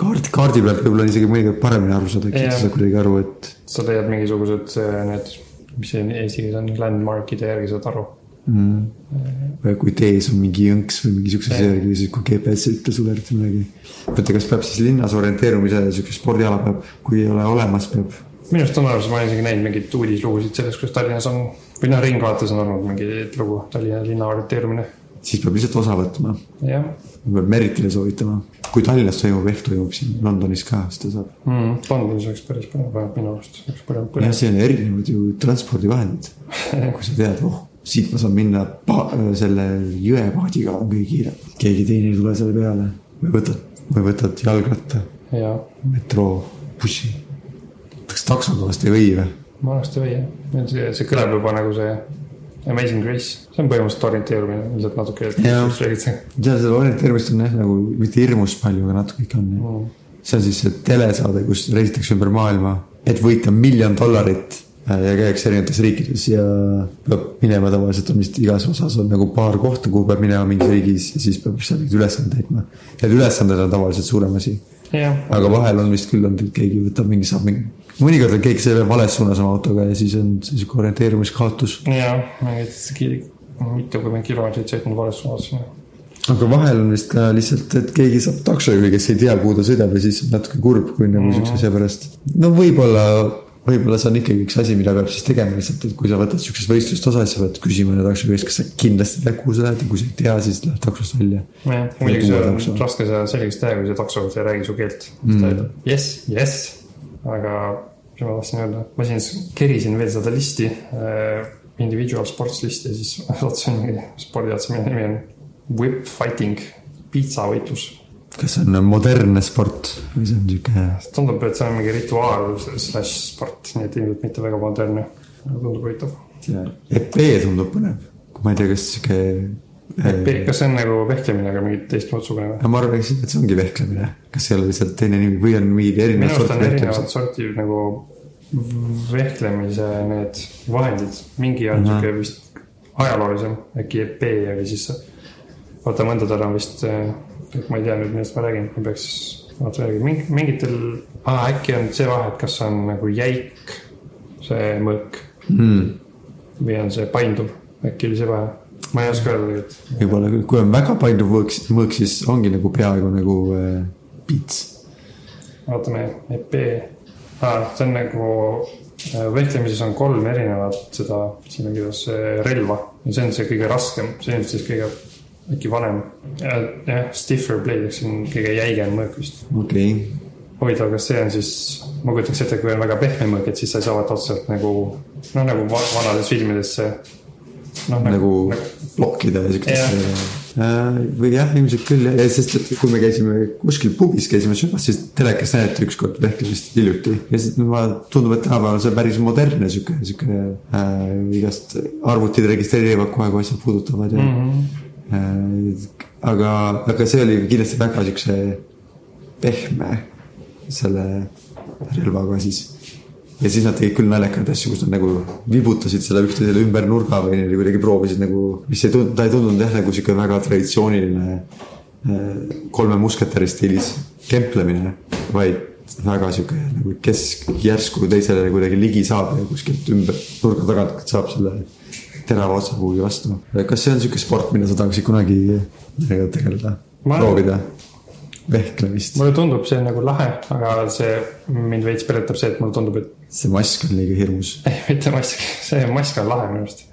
kaart, kaardi pealt võib-olla on isegi mõnikord paremini aru saada, äkki sa saad kuidagi aru, et sa leiad mingisugused need, mis see eesti keeles on, landmark'ide järgi saad aru. mm,. kui tees on mingi jõnks või mingi siukse asja järgi, siis kui GPS ei ütle sulle eriti midagi. mõtle, kas peab siis linnas orienteerumise siuke spordiala peab, kui ei ole olemas, peab. minu arust on olemas, ma olen isegi näinud mingeid uudislugusid sellest, kuidas Tallinnas on või noh, Ringvaates on olnud mingi lugu Tallinna linna orienteerimine. Siis peab lihtsalt osa võtma, jah peab Meritile soovitama. kui Tallinnas toimub, ehk toimub siin Londonis ka, siis ta saab. mm,. Londonis oleks päris põnev, vähemalt minu arust oleks põnev, jah, põnev. siin on erinevad ju transpordivahendid. kui sa tead, oh, siit ma saan minna selle jõepaadiga on kõige kiirem. keegi teine ei tule selle peale või võtad, või võtad jalgratta, ja metroo, bussi. kas taksoga vast ei või või? ma arvast ei või jah, see, see kõlab juba nagu see Amazing Grace, see on põhimõtteliselt orienteerumine, lihtsalt natuke Jah. seda orienteerimist on jah nagu mitte hirmus palju, aga natuke ikka on mm.. see on siis see telesaade, kus reisitakse ümber maailma, et võita miljon dollarit. ja käiakse erinevates riikides ja peab minema tavaliselt on vist igas osas on nagu paar kohta, kuhu peab minema mingis riigis ja siis peab seal mingeid ülesandeid täitma. Need ülesanded on tavaliselt suurem asi. aga vahel on vist küll et keegi võtab mingi, saab mingi, mõnikord on keegi selle vales suunas oma autoga ja siis on sihuke orienteerumiskaotus. jah, mitukümmend kilomeetrit sõitnud vales suunas. aga vahel on vist ka lihtsalt, et keegi saab taksojuhi, kes ei tea, kuhu ta sõidab ja siis on natuke kurb, kui nagu siukse asja pärast. no võib-olla, võib-olla see on ikkagi üks asi, mida peab siis tegema lihtsalt, et kui sa võtad siuksest võistlust osa, siis sa pead küsima taksojuhist, kas sa kindlasti tead, kuhu sa lähed ja kui sa ei tea, siis lähed taksost välja. muidugi see on takso. raske seda selgeks teha, kui see taksojuht ei räägi su keelt mm.. jess, jess, aga mis ma tahtsin öelda, ma siin kerisin veel seda listi äh,, individual sports listi ja siis sattusin mingi spordiotsa, mille nimi on whip fighting, piitsavõitlus. kas see on modernne sport või see on siuke, tundub, et see on mingi rituaal slaš sport, nii et ilmselt mitte väga modernne, tundub huvitav. EP tundub põnev, ma ei tea, kas siuke. Kas see on nagu vehklemine, aga mingi teistsugune või? ma arvan, et see ongi vehklemine, kas ei ole lihtsalt teine nimi või on mingid erinevad on sortid erinevad vehklemised? sorti nagu vehklemise need vahendid, mingi on sihuke vist ajaloolisem, äkki EP oli siis. oota, mõndadel on vist, ma ei tea nüüd, millest ma räägin, ma peaks, vaata järgi, mingi, mingitel ah,, äkki on see vahe, et kas on nagu jäik see mõõk. Mm, või on see painduv, äkki oli see vahe, ma ei oska öelda tegelikult. võib-olla küll, kui on väga palju mõõk, mõõk, siis ongi nagu peaaegu nagu äh, pits. vaatame, EP ah,, see on nagu äh, vehklemises on kolm erinevat seda, siin on kirjas äh, relva ja see on see kõige raskem, see on siis kõige äkki vanem. jah, stiffer blade, ehk see on kõige jäigem mõõk vist. okei okay., huvitav, kas see on siis, ma kujutaks ette, kui on väga pehme mõõk, et siis sa ei saa vaata otseselt nagu noh, nagu va- vanades filmides see. noh, nagu blokkida ja siukest äh,. või jah, ilmselt küll, sest et kui me käisime kuskil pubis, käisime söömas, siis telekas näidati ükskord vehklemist hiljuti ja siis ma, tundub, et tänapäeval see päris modernne sihuke, sihuke äh, igast arvutid registreerivad kohe, kui asjad puudutavad ja mm. -hmm. äh, aga, aga see oli kindlasti väga siukse pehme selle relvaga siis ja siis nad tegid küll naljakaid asju, kus nad nagu vibutasid seda üksteisele ümber nurga või niimoodi kuidagi proovisid nagu, mis ei tundunud, ta ei tundunud jah nagu sihuke väga traditsiooniline äh, kolme musketäri stiilis kemplemine, vaid väga sihuke nagu, kes järsku teisele kuidagi ligi saab ja kuskilt ümber nurga tagant saab selle terava otsa kuhugi vastu. kas see on sihuke sport, mida sa tahaksid kunagi millega tegeleda, proovida? vehklemist, mulle tundub see nagu lahe, aga see mind veits peletab see, et mulle tundub, et see mask on liiga hirmus. ei, mitte mask, see mask on lahe minu arust.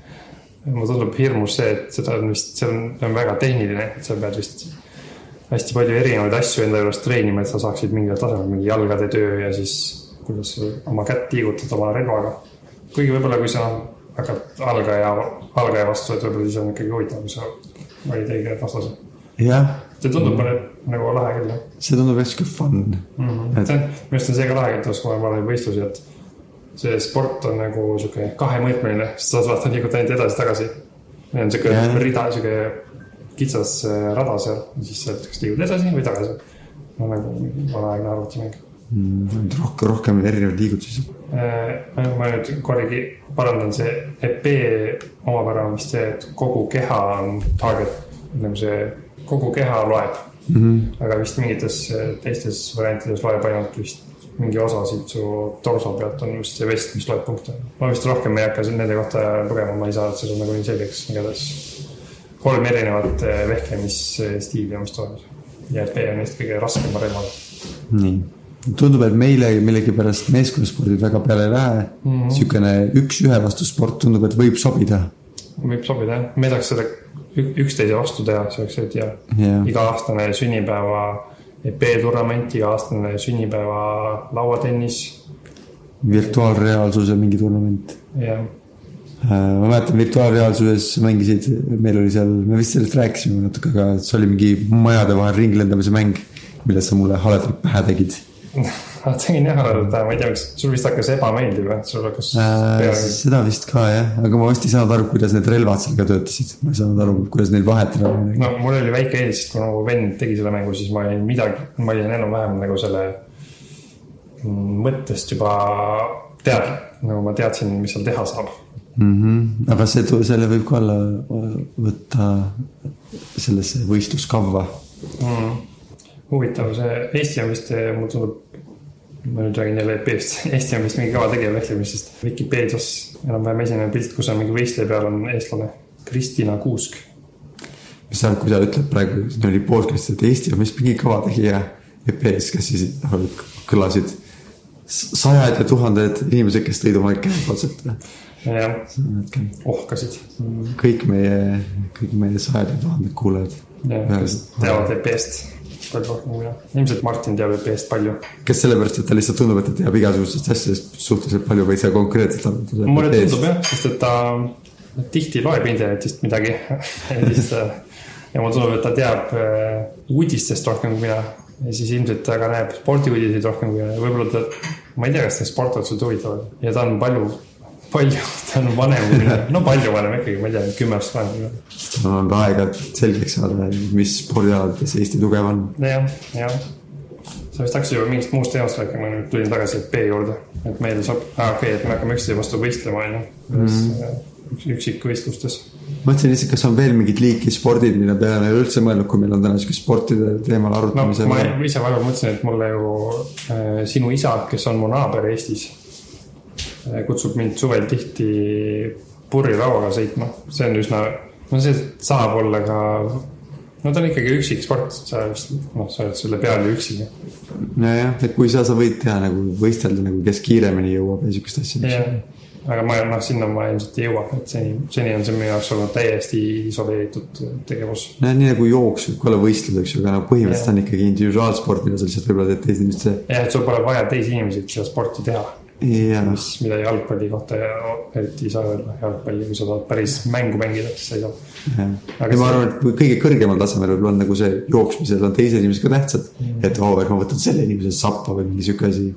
mulle tundub hirmus see, et seda on vist, see on, see on väga tehniline, et sa pead vist hästi palju erinevaid asju enda juures treenima, et sa saaksid mingil tasemel mingi jalgade töö ja siis kuidas oma kätt liigutad oma relvaga. kuigi võib-olla, kui sa hakkad algaja, algaja vastu, et võib-olla siis on ikkagi huvitav, kui sa valid õige vastase. jah, see tundub nagu lahe küll, jah see tundub jah sihuke fun. mm. -hmm. see on, minu arust on see ka lahe, et kui ma olen võistlusi, et see sport on nagu sihuke kahemõõtmeline, sa saad vaata liigutada ainult edasi-tagasi. on sihuke Jah. rida, sihuke kitsas äh, rada seal, siis sa kas liigud edasi või tagasi. no nagu vanaaegne arvutimäng. rohkem, rohkem erinevaid liigutusi. Äh, ma nüüd korragi parandan, see EP omapära on vist see, et kogu keha on target, nagu see kogu keha loeb mm. -hmm. aga vist mingites äh, teistes variantides loeb ainult vist mingi osa siit su torso pealt on just see vest, mis loeb punkte. ma vist rohkem ei hakka nende kohta lugema, ma ei saa seda nagu nii selgeks, igatahes kolm erinevat äh, vehklemisstiili on vist olemas. ja EP on neist kõige raskema relvaga. nii, tundub, et meile millegipärast meeskonnaspordid väga peale ei lähe mm -hmm.. sihukene üks-ühe vastu sport tundub, et võib sobida. võib sobida jah, me saaks seda üksteise vastu teha, eriti hea Jah. iga-aastane sünnipäeva EP-turnament, iga-aastane sünnipäeva lauatennis virtuaalreaalsuse mingi turnament. ja ma mäletan virtuaalreaalsuses mängisid, meil oli seal, me vist sellest rääkisime natuke, aga see oli mingi majade vahel ringlendamise mäng, mille sa mulle haledalt pähe tegid ma tegin jah, ma ei tea, kas sul vist hakkas ebameeldiv või, sul hakkas äh,. seda vist ka jah, aga ma vist ei saanud aru, kuidas need relvad seal ka töötasid, ma ei saanud aru, kuidas neil vahetada või midagi. no mul oli väike eelis, sest kui mu vend tegi selle mängu, siis ma olin midagi, ma olin enam-vähem nagu selle mõttest juba teadlik. nagu ma teadsin, mis seal teha saab. mm. -hmm. aga see, selle võib ka olla, võtta sellesse võistluskavva. mm.. huvitav, see Eesti on vist, mulle tundub, ma nüüd räägin jälle EP-st, Eesti on vist mingi kõva tegija vehklemisest. Vikipeedias enam-vähem esimene pilt, kus on mingi võistleja peal on eestlane Kristina Kuusk. mis sa, kui sa ütled praegu, siin oli podcast, et Eesti on vist mingi kõva tegija EP-s, kes siis noh, kõlasid sajad ja tuhanded inimesed, kes tõid oma käed otsalt. jah, ohkasid. kõik meie, kõik meie sajad ja tuhanded kuulajad. teavad EP-st palju rohkem kui mina. ilmselt Martin teab EP-st palju. kes sellepärast, et ta lihtsalt tundub, et ta teab igasugustest asjadest suhteliselt palju või sa konkreetselt arvad. mulle tundub jah, sest et ta tihti loeb internetist midagi ja siis äh, ja mulle tundub, et ta teab äh, uudistest rohkem kui mina. ja siis ilmselt ta ka näeb spordiuudiseid rohkem kui mina ja võib-olla ta, ma ei tea, kas ta sportotsused huvitavad ja ta on palju, palju, ta on vanem kui mina, no palju vanem ikkagi, ma ei tea, kümme aastat vanem mina. on olnud aega selgeks saada, mis spordialadades Eesti tugev on. jah, jah. sa vist hakkasid juba mingist muust teemast rääkima, nüüd tulin tagasi B juurde, et meile saab, aa okei okay,, et me hakkame üksteise vastu võistlema, on ju. üksikvõistlustes. mõtlesin lihtsalt, kas on veel mingid liiki spordid, mille peale ei ole üldse mõelnud, kui meil on täna sihuke sportide teemal no arutamisel ma ise vahepeal mõtlesin, et mulle ju äh, sinu isa, kes on mu naaber Eestis äh,, kutsub mind suvel tihti purjelauaga sõitma, see on üsna, no see saab olla ka, no ta on ikkagi üksik sport, sa vist, noh, sa oled selle peal ju üksi. nojah, et kui sa, sa võid teha nagu võistelda nagu, kes kiiremini jõuab ja sihukest asja. aga ma, noh, sinna ma ilmselt ei jõua, et seni, seni on see minu jaoks olnud täiesti isoleeritud tegevus. no nii nagu jooks võib ka olla võistlus, eks ju, aga no põhimõtteliselt on ikkagi individuaalsport, mida sa lihtsalt võib-olla teed teiste inimeste. jah, et sul pole vaja teisi inimesi, et seda sporti teha jaa, mis, mida jalgpalli kohta eriti ei saa öelda, jalgpalli, kui sa tahad päris mängu mängida, siis sa ei saa. ja Aga ma arvan, et kõige kõrgemal tasemel võib-olla on nagu see jooksmisel on teised inimesed ka tähtsad. et oo, et ma võtan selle inimese sappa või mingi sihuke asi.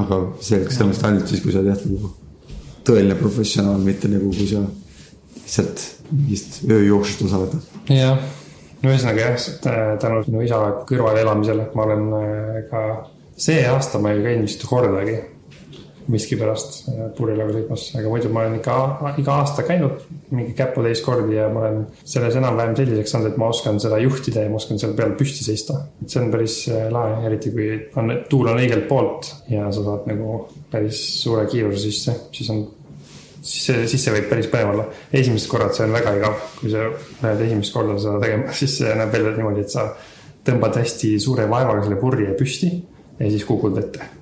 aga see, kas sellest ainult siis, kui sa oled jah nagu tõeline professionaal, mitte nagu kui sa lihtsalt mingist ööjooksust osa võtad. jah, no ühesõnaga jah, tänu sinu isa kõrval elamisele ma olen äh, ka, see aasta ma ei käinud vist kordagi miskipärast äh, purjelaga sõitmas, aga muidu ma olen ikka iga aasta käinud mingi käputäis kordi ja ma olen selles enam-vähem selliseks saanud, et ma oskan seda juhtida ja ma oskan seal peal püsti seista. et see on päris äh, lahe, eriti kui on, tuul on õigelt poolt ja sa saad nagu päris suure kiiruse sisse, siis on siis see, siis see võib päris põnev olla. esimesed korrad see on väga igav, kui sa lähed esimest korda seda tegema, siis see näeb välja niimoodi, et sa tõmbad hästi suure vaevaga selle purje püsti ja siis kukud vette.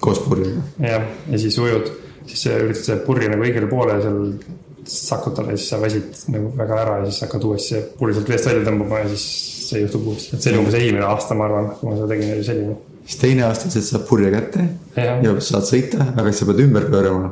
Koos purjega. jah, ja siis ujud, siis üritad selle purje nagu õigele poole seal sakutada ja siis sa väsid nagu väga ära ja siis hakkad uuesti purje sealt veest välja tõmbama ja siis see juhtub uuesti. et see oli umbes esimene aasta, ma arvan, kui ma seda tegin, oli selline. siis teine aasta sa saad purje kätte Jah. ja saad sõita, aga siis sa pead ümber pöörama.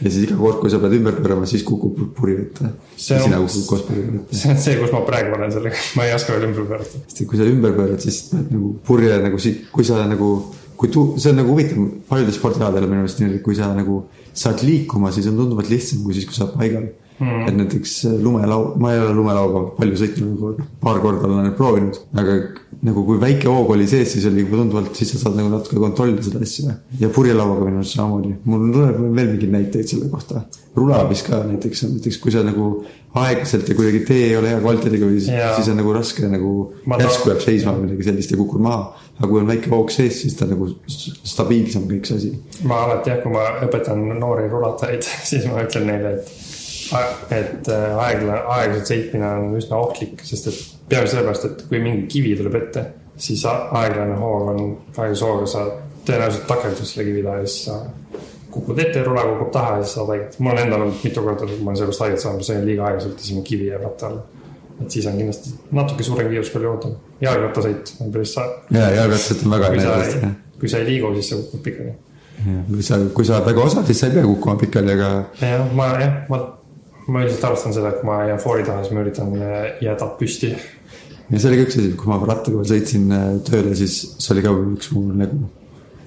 ja siis iga kord, kui sa pead ümber pöörama, siis kukub purje ette. See ja on- see kus ma praegu olen sellega, ma ei oska veel ümber pöörata. sest et kui sa ümber pöörad, siis nagu purje nagu kui sa nagu, kui tu-, see on nagu huvitav, paljudel spordialadel minu meelest nii, et kui sa nagu saad liikuma, siis on tunduvalt lihtsam kui siis, kui sa oled paigal mm.. et näiteks lumelau, ma ei ole lumelauga palju sõitnud, nagu paar korda olen proovinud, aga nagu kui väike hoog oli sees, siis oli juba tunduvalt, siis sa saad nagu natuke kontrollida seda asja. ja purjelauaga minu arust samamoodi, mul tuleb veel mingeid näiteid selle kohta. rulabis ka näiteks, näiteks kui sa nagu aeglaselt ja kuidagi tee ei ole hea kvaliteediga või siis, siis on nagu raske nagu järsku jääb seisma või midagi sellist ja kukud maha. aga kui on väike hoog sees, siis ta nagu stabiilsem kõik see asi. ma alati jah, kui ma õpetan noori rulatajaid, siis ma ütlen neile, et, et äh, aegla, aeglaselt sõitmine on üsna ohtlik, sest et peamiselt sellepärast, et kui mingi kivi tuleb ette, siis aeglane hoog on, aeglase hooga sa tõenäoliselt takerdud selle kivi taha ja siis sa kukud ette, rula kukub taha ja siis saad haiget. mul on endal olnud mitu korda, ma olen sellest haiget saanud, ma sõin liiga aeglaselt ja siis mu kivi jääb ratta alla. et siis on kindlasti natuke suurem kiirus palju ootam. jalgrattasõit on päris sa- ja jalgrattased on väga näidanud., kui sa ei liigu, siis sa kukud pikali kui sa, kui sa oled väga osav, siis sa ei pea kukkuma pikali, aga jah, ma jah, ma, ma üldiselt arvestan seda, et kui ma jään foori taha, siis ma üritan jääda püsti. ja see oli ka üks asi, kui ma rattaga veel sõitsin äh, tööle, siis see oli ka üks mu nagu.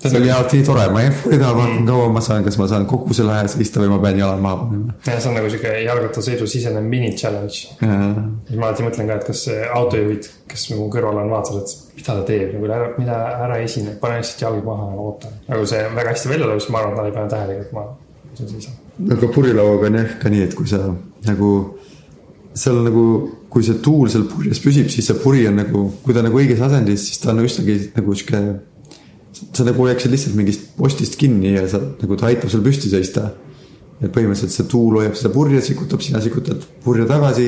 See oli alati nii tore, ma jään foori taha, vaatan kaua ma saan, kas ma saan kogu selle aja seista või ma pean jalad maha panema. ja see on nagu sihuke jalgrattasõidu sisene mini challenge. siis ma alati mõtlen ka, et kas autojuhid, kes mu kõrval on, vaatavad, et mida ta teeb nagu ära, mida ära esine, pane lihtsalt jalg maha ja oota. nagu see väga hästi välja tuleb, siis ma arvan, et nad ei pane tähele, et ma see seisab. aga purjelauaga on jah ka nii, et kui sa nagu, seal nagu, kui see tuul seal purjes püsib, siis see puri on nagu, kui ta on nagu õiges asendis, siis ta on üsnagi nagu sihuke. Sa nagu hoiaksid lihtsalt mingist postist kinni ja sa nagu ta aitab sul püsti seista. et põhimõtteliselt see tuul hoiab seda purje, sikutab, sina sikutad purje tagasi.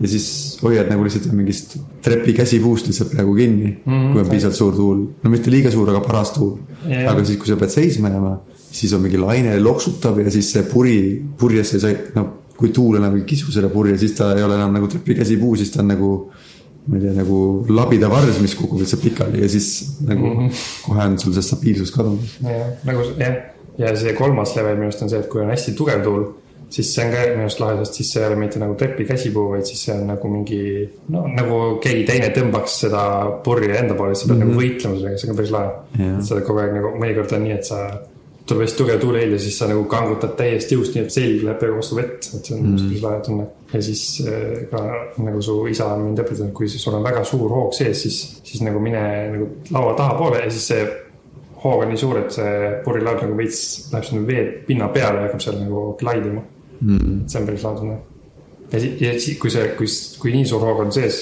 ja siis hoiad nagu lihtsalt mingist trepi käsipuust lihtsalt praegu kinni mm, -hmm. kui on piisavalt suur tuul. no mitte liiga suur, aga paras tuul Jah. aga siis, kui sa pead seisma jääma, siis on mingi laine loksutab ja siis see puri, purjesse sai, no kui tuul enam ei kisu selle purje, siis ta ei ole enam nagu trepikäsipuu, siis ta on nagu. Ma ei tea, nagu labida vars, mis kukub lihtsalt pikali ja siis nagu mm -hmm. kohe on sul see stabiilsus kadunud. jah, nagu jah, ja see kolmas level minu arust on see, et kui on hästi tugev tuul, siis see on ka minu arust lahe, sest siis see ei ole mitte nagu trepi käsipuu, vaid siis see on nagu mingi. no nagu keegi teine tõmbaks seda purje enda poole, siis sa pead mm -hmm. nagu võitlema sellega, see on ka päris lahe sa oled kogu aeg nagu, mõnikord on nii, et sa. tuleb hästi tugev tuulehell ja siis sa nagu kangutad täiesti jõust, nii et selg läheb peaaegu vastu vett, et see on mm -hmm. päris lahe tunne. Ja siis äh, ka nagu su isa on mind õpetanud, kui sul on väga suur hoog sees, siis, siis nagu mine nagu laua tahapoole ja siis see hoog on nii suur, et see purilaud nagu veits läheb sinna vee pinna peale ja hakkab seal nagu klaidima mm.. see on päris tunne. ja siis, ja siis, kui see, kui, kui nii suur hoog on sees,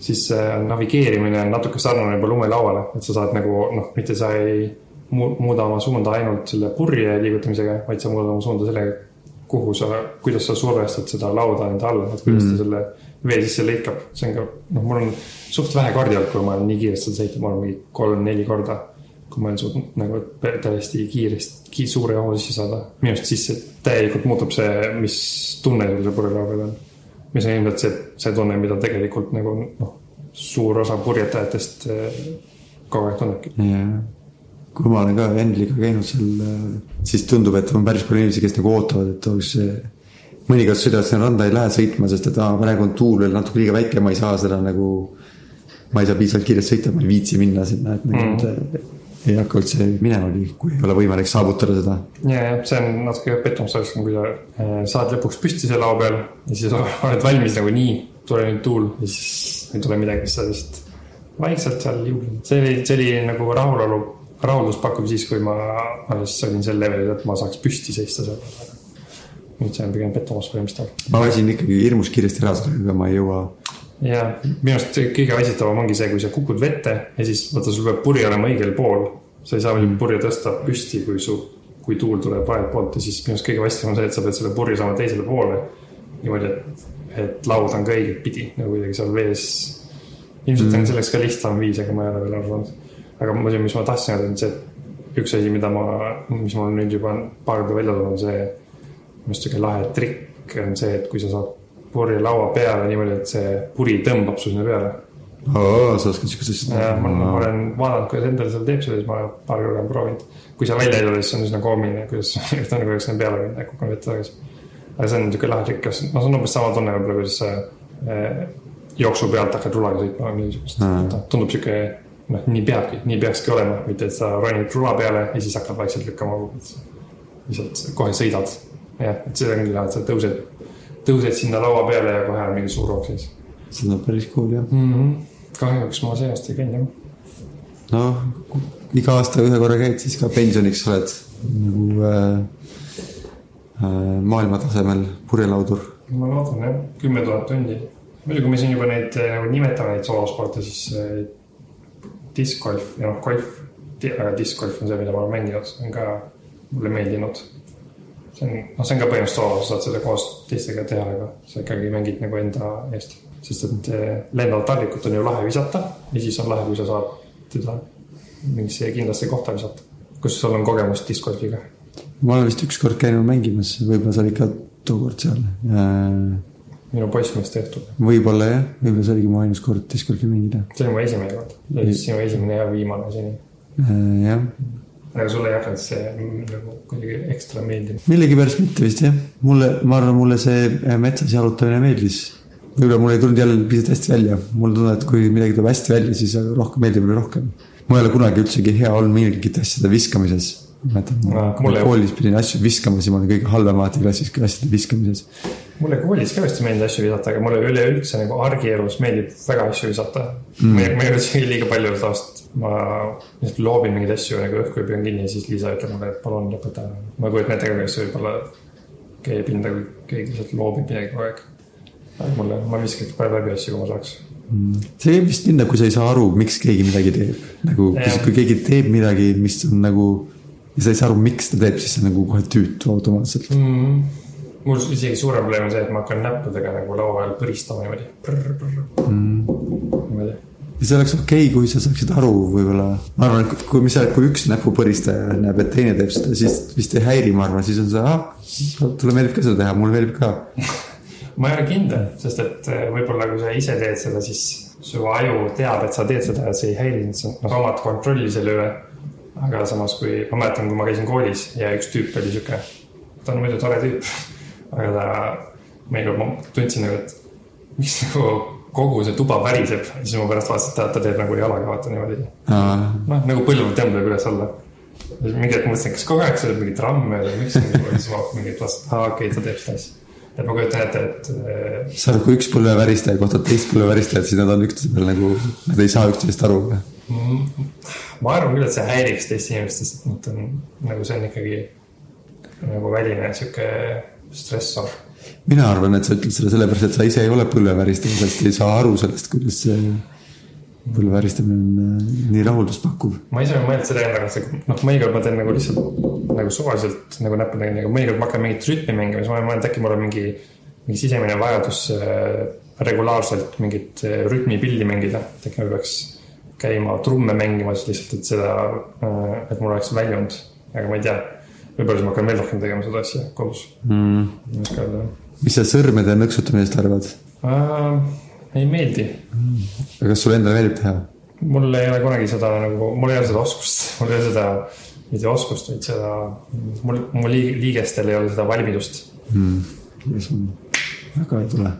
siis äh, navigeerimine on natuke sarnane juba lumelauale, et sa saad nagu noh, mitte sa ei mu- muuda oma suunda ainult selle purje liigutamisega, vaid sa muudad oma suunda sellega, kuhu sa, kuidas sa survestad seda lauda enda alla, et kuidas mm. ta selle vee sisse lõikab, see on ka, noh, mul on suht vähe kordi olnud, kui ma olen nii kiiresti seda sõitnud, ma olen mingi kolm-neli korda. kui ma olen suutnud nagu tä- täiesti kiiresti, suure hoo sisse saada, minu arust siis täielikult muutub see, mis tunne sul seal purjelaua peal on. mis on ilmselt see, see tunne, mida tegelikult nagu noh, suur osa purjetajatest eh, kogu aeg tunnebki. jah, kui ma olen ka Endliga käinud seal, siis tundub, et on päris palju inimesi, kes nagu ootavad, et oleks see. mõnikord sõidavad sinna randa ei lähe sõitma, sest et aa, praegu on tuul veel natuke liiga väike, ma ei saa seda nagu. ma ei saa piisavalt kiiresti sõita, ma ei viitsi minna sinna, et nagu mm. ei hakka üldse minemagi, kui ei ole võimalik saavutada seda. ja, ja see on natuke pettumus oleks, kui sa eh, saad lõpuks püsti selle lao peal ja siis oled valmis nagu nii, tule nüüd tuul ja siis ei tule midagi, siis sa lihtsalt vaikselt seal liugled. see oli, see oli nagu rahulolu, rahuldust pakkuv siis, kui ma alles olin sel levelil, et ma saaks püsti seista seal. nüüd see on pigem pettumus põhimõtteliselt. ma väsin ikkagi hirmus kiiresti ära sellega, ma ei jõua. ja minu arust kõige väsitavam ongi see, kui sa kukud vette ja siis vaata, sul peab puri olema õigel pool. sa ei saa veel purje tõsta püsti, kui su, kui tuul tuleb vahelt poolt ja siis minu arust kõige väsitavam on see, et sa pead selle purje saama teisele poole. niimoodi, et, et laud on ka õiget pidi nagu kuidagi seal vees. ilmselt on selleks ka lihtsam viis, aga ma ei ole veel aru saanud. Aga muidu, mis ma tahtsin öelda, on see, et üks asi, mida ma, mis mul nüüd juba on paar korda välja tulnud, on see minu arust sihuke lahe trikk on see, et kui sa saad purje laua peale niimoodi, et see puri tõmbab su sinna peale. sa oskad siukest asja ja ma ma olen vaadanud, kuidas endal seda teeb, siis ma paar korda olen proovinud. kui sa välja ei tule, siis on üsna koomiline, kuidas ta nagu oleks sinna peale minna ja kukun vette tagasi. aga see on niisugune lahe trikk, kas, no see on umbes sama tunne võib-olla, kuidas sa eh, jooksu pealt hakkad rulaga sõitma või midagi siukest. tundub sihuke, noh, nii peabki, nii peakski olema, mitte et sa ronid rula peale ja siis hakkad vaikselt lükkama. lihtsalt kohe sõidad, jah, et see on küll hea, et sa tõused, tõused sinna laua peale ja kohe on mingi suur hoog sees see on päris cool jah. mm. -hmm. kahjuks ma see aasta ei käinud jah. noh, iga aasta ühe korra käid, siis ka pensioniks oled nagu äh, äh, maailma tasemel purjelaudur. ma loodan jah, kümme tuhat tundi. muidu, kui me siin juba neid eh, nagu nimetame neid soolosporte, siis äh, diskgolf ja noh, golf, aga diskgolf on see, mida ma olen mänginud, see on ka mulle meeldinud. see on, noh, see on ka põhimõtteliselt soolo, sa saad seda koos teistega teha, aga sa ikkagi mängid nagu enda eest. sest et eh, lendavat talvikut on ju lahe visata ja siis on lahe, kui sa saad teda mingisse kindlasse kohta visata. kus sul on kogemust diskgolfiga? ma olen vist ükskord käinud mängimas, võib-olla sa olid ka tookord seal äh,. Minu poissmees tehtud. võib-olla jah, võib-olla see oligi mu ainus kord discgolfi mängida see oli mu esimene kord ja siis sinu esimene ja viimane seni. äh,. jah, aga sulle ei hakanud see nagu kuidagi ekstra meeldima? millegipärast mitte vist jah, mulle, ma arvan, mulle see äh, metsas jalutamine meeldis. võib-olla mul ei tulnud jälle piisavalt hästi välja, mulle tundub, et kui midagi tuleb hästi välja, siis rohkem meeldib mulle rohkem. ma ei ole kunagi üldsegi hea olnud mingite asjade viskamises. Mäletan mulle- koolis pidin asju viskama, siis ma olin kõige halvem alati klassis asjade viskamises. mulle koolis ka vist ei meeldinud asju visata, aga mulle üleüldse nagu argielus meeldib väga asju visata mm.. ma ei, ma ei ole isegi liiga palju tavaliselt, ma lihtsalt loobin mingeid asju nagu õhku ja püüan kinni ja siis Liisa ütleb mulle, et palun lõpeta. ma kujutan ette ka, kes võib-olla keeb hinda, kui keegi lihtsalt loobib midagi kogu aeg. aga mulle, ma viskaks palju läbi asju, kui ma saaks. see käib vist nii, kui sa ei saa aru, miks keegi midagi teeb. nagu, kui keegi teeb midagi, mis on nagu ja sa ei saa aru, miks ta teeb, siis see on nagu kohe tüütu automaatselt. mm.. mul isegi suurem probleem on see, et ma hakkan näppudega nagu laua peal põristama niimoodi. niimoodi. ja see oleks okei okay,, kui sa saaksid aru võib-olla, ma arvan, et kui, mis, kui üks näpupõristaja näeb, et teine teeb seda, siis vist ei häiri, ma arvan, siis on see, ah, talle meeldib ka seda teha, mulle meeldib ka. ma ei ole kindel, sest et eh, võib-olla kui sa ise teed seda, siis su aju teab, et sa teed seda ja see ei häiri sind, sa noh, sa omad kontrolli selle üle. Aga samas, kui ma mäletan, kui ma käisin koolis ja üks tüüp oli sihuke, ta on muidu tore tüüp, aga ta, mõnikord ma tundsin nagu, et miks nagu kogu see tuba väriseb, siis ma pärast vaatasin, et ta, ta teeb nagu jalaga vaata niimoodi. noh, nagu põlv tõmbab üles-alla. mingi hetk mõtlesin, kas kogu aeg on mingi tramm või miks siis ma mingi vaatasin, aa okei okay,, ta teeb seda asja. et ma kujutan ette, et eh, sa arvad, kui üks põlveväristaja kohtub teist põlveväristajat, siis nad on üksteise peal nagu, nad ei saa üksteisest aru. Ma arvan küll, et see häiriks teist inimest, sest et nad on nagu see on ikkagi nagu väline sihuke stressor. mina arvan, et sa ütled seda sellepärast, et sa ise ei ole põlveväristaja, sest ei saa aru sellest, kuidas see põlveväristamine on äh, nii rahulduspakkuv. ma ise olen mõelnud selle enda kanssa, noh, mõnikord ma teen nagu lihtsalt nagu suvaliselt nagu näppudega, nagu mõnikord ma hakkan mingit rütmi mängima, siis ma olen mõelnud, äkki mul on mingi, mingi sisemine vajadus äh, regulaarselt mingit äh, rütmipilli mängida, et äkki ma peaks käima trumme mängimas lihtsalt, et seda, et mul oleks väljund, aga ma ei tea. võib-olla siis ma hakkan veel rohkem tegema seda asja kodus Mm. ei oska öelda mis sa sõrmede nõksutamisest arvad? äh,. ei meeldi, aga kas sulle endale meeldib teha? mul ei ole kunagi seda nagu, mul ei ole seda oskust, mul ei ole seda, mitte oskust, vaid seda, mul, mu liig- liigestel ei ole seda valmidust. väga ei tule.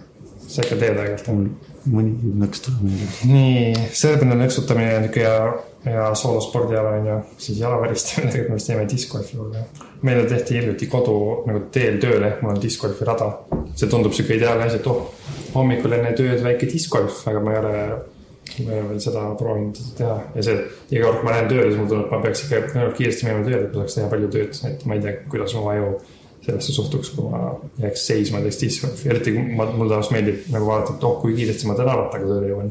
sa ikka teed aeg-ajalt, jah? Mul mõni nõks tuleb meeldib. nii, sõrmede nõksutamine on niisugune ja, ja soolospordiala on ju, siis jalaväristamine, tegelikult me vist teeme discgolfi juurde. meile tehti hiljuti kodu nagu teel tööle, mul on discgolfi rada. see tundub sihuke ideaalne asi, et oh, hommikul enne tööd väike discgolf, aga ma ei ole, ma ei ole veel seda proovinud teha ja see, iga kord, kui ma lähen tööle, siis tundub, et ma peaks ikka kiiresti minema tööle, et ma saaks teha palju tööd, et ma ei tea, kuidas mu aju sellesse suhtuks, kui ma jääks seisma teist discgolfi, eriti kui ma, mulle tavaliselt meeldib nagu vaadata, et oh, kui kiiresti ma täna rattaga tööle jõuan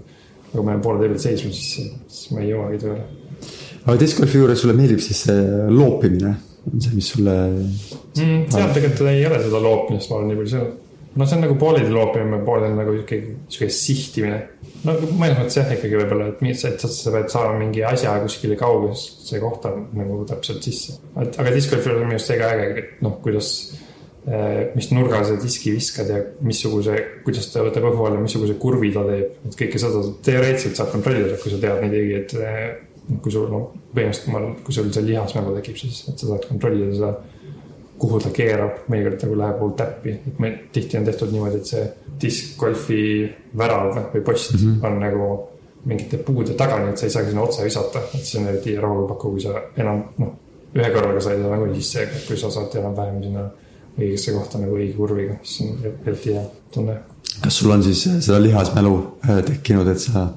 aga kui ma jään poole tee peal seisma, siis, siis ma ei jõuagi tööle. aga discgolfi juures sulle meeldib siis see loopimine, on see, mis sulle mm,. seal tegelikult ei ole seda loopimist, ma olen nii palju söönud. No see on nagu pooleldi loopimine, pooleldi nagu sihuke, sihuke sihtimine. no mõnes mõttes jah, ikkagi võib-olla, et mis, et sa, pead saama mingi asja kuskile kaugesse kohta nagu täpselt sisse. aga discgolfi juures on minu arust see ka äge, et noh, kuidas eh, mis nurga sa diski viskad ja missuguse, kuidas ta võtab õhu alla, missuguse kurvi ta teeb, et kõike seda teoreetiliselt saab kontrollida, kui sa tead neid õigeid. kui sul, no põhimõtteliselt ma, kui sul see lihasmälu tekib, siis, et sa saad kontrollida seda, kuhu ta keerab, mõnikord nagu läheb hull täppi, et meil tihti on tehtud niimoodi, et see diskgolfi värav või post mm -hmm. on nagu mingite puude taga, nii et sa ei saagi sinna otse visata, et see on eriti rahulpakkuv, kui sa enam noh, ühe korraga said nagunii sisse, kui sa saad enam-vähem sinna õigesse kohta nagu õige kurviga, siis on eriti hea tunne. Kas sul on siis seda lihasmälu äh, tekkinud, et sa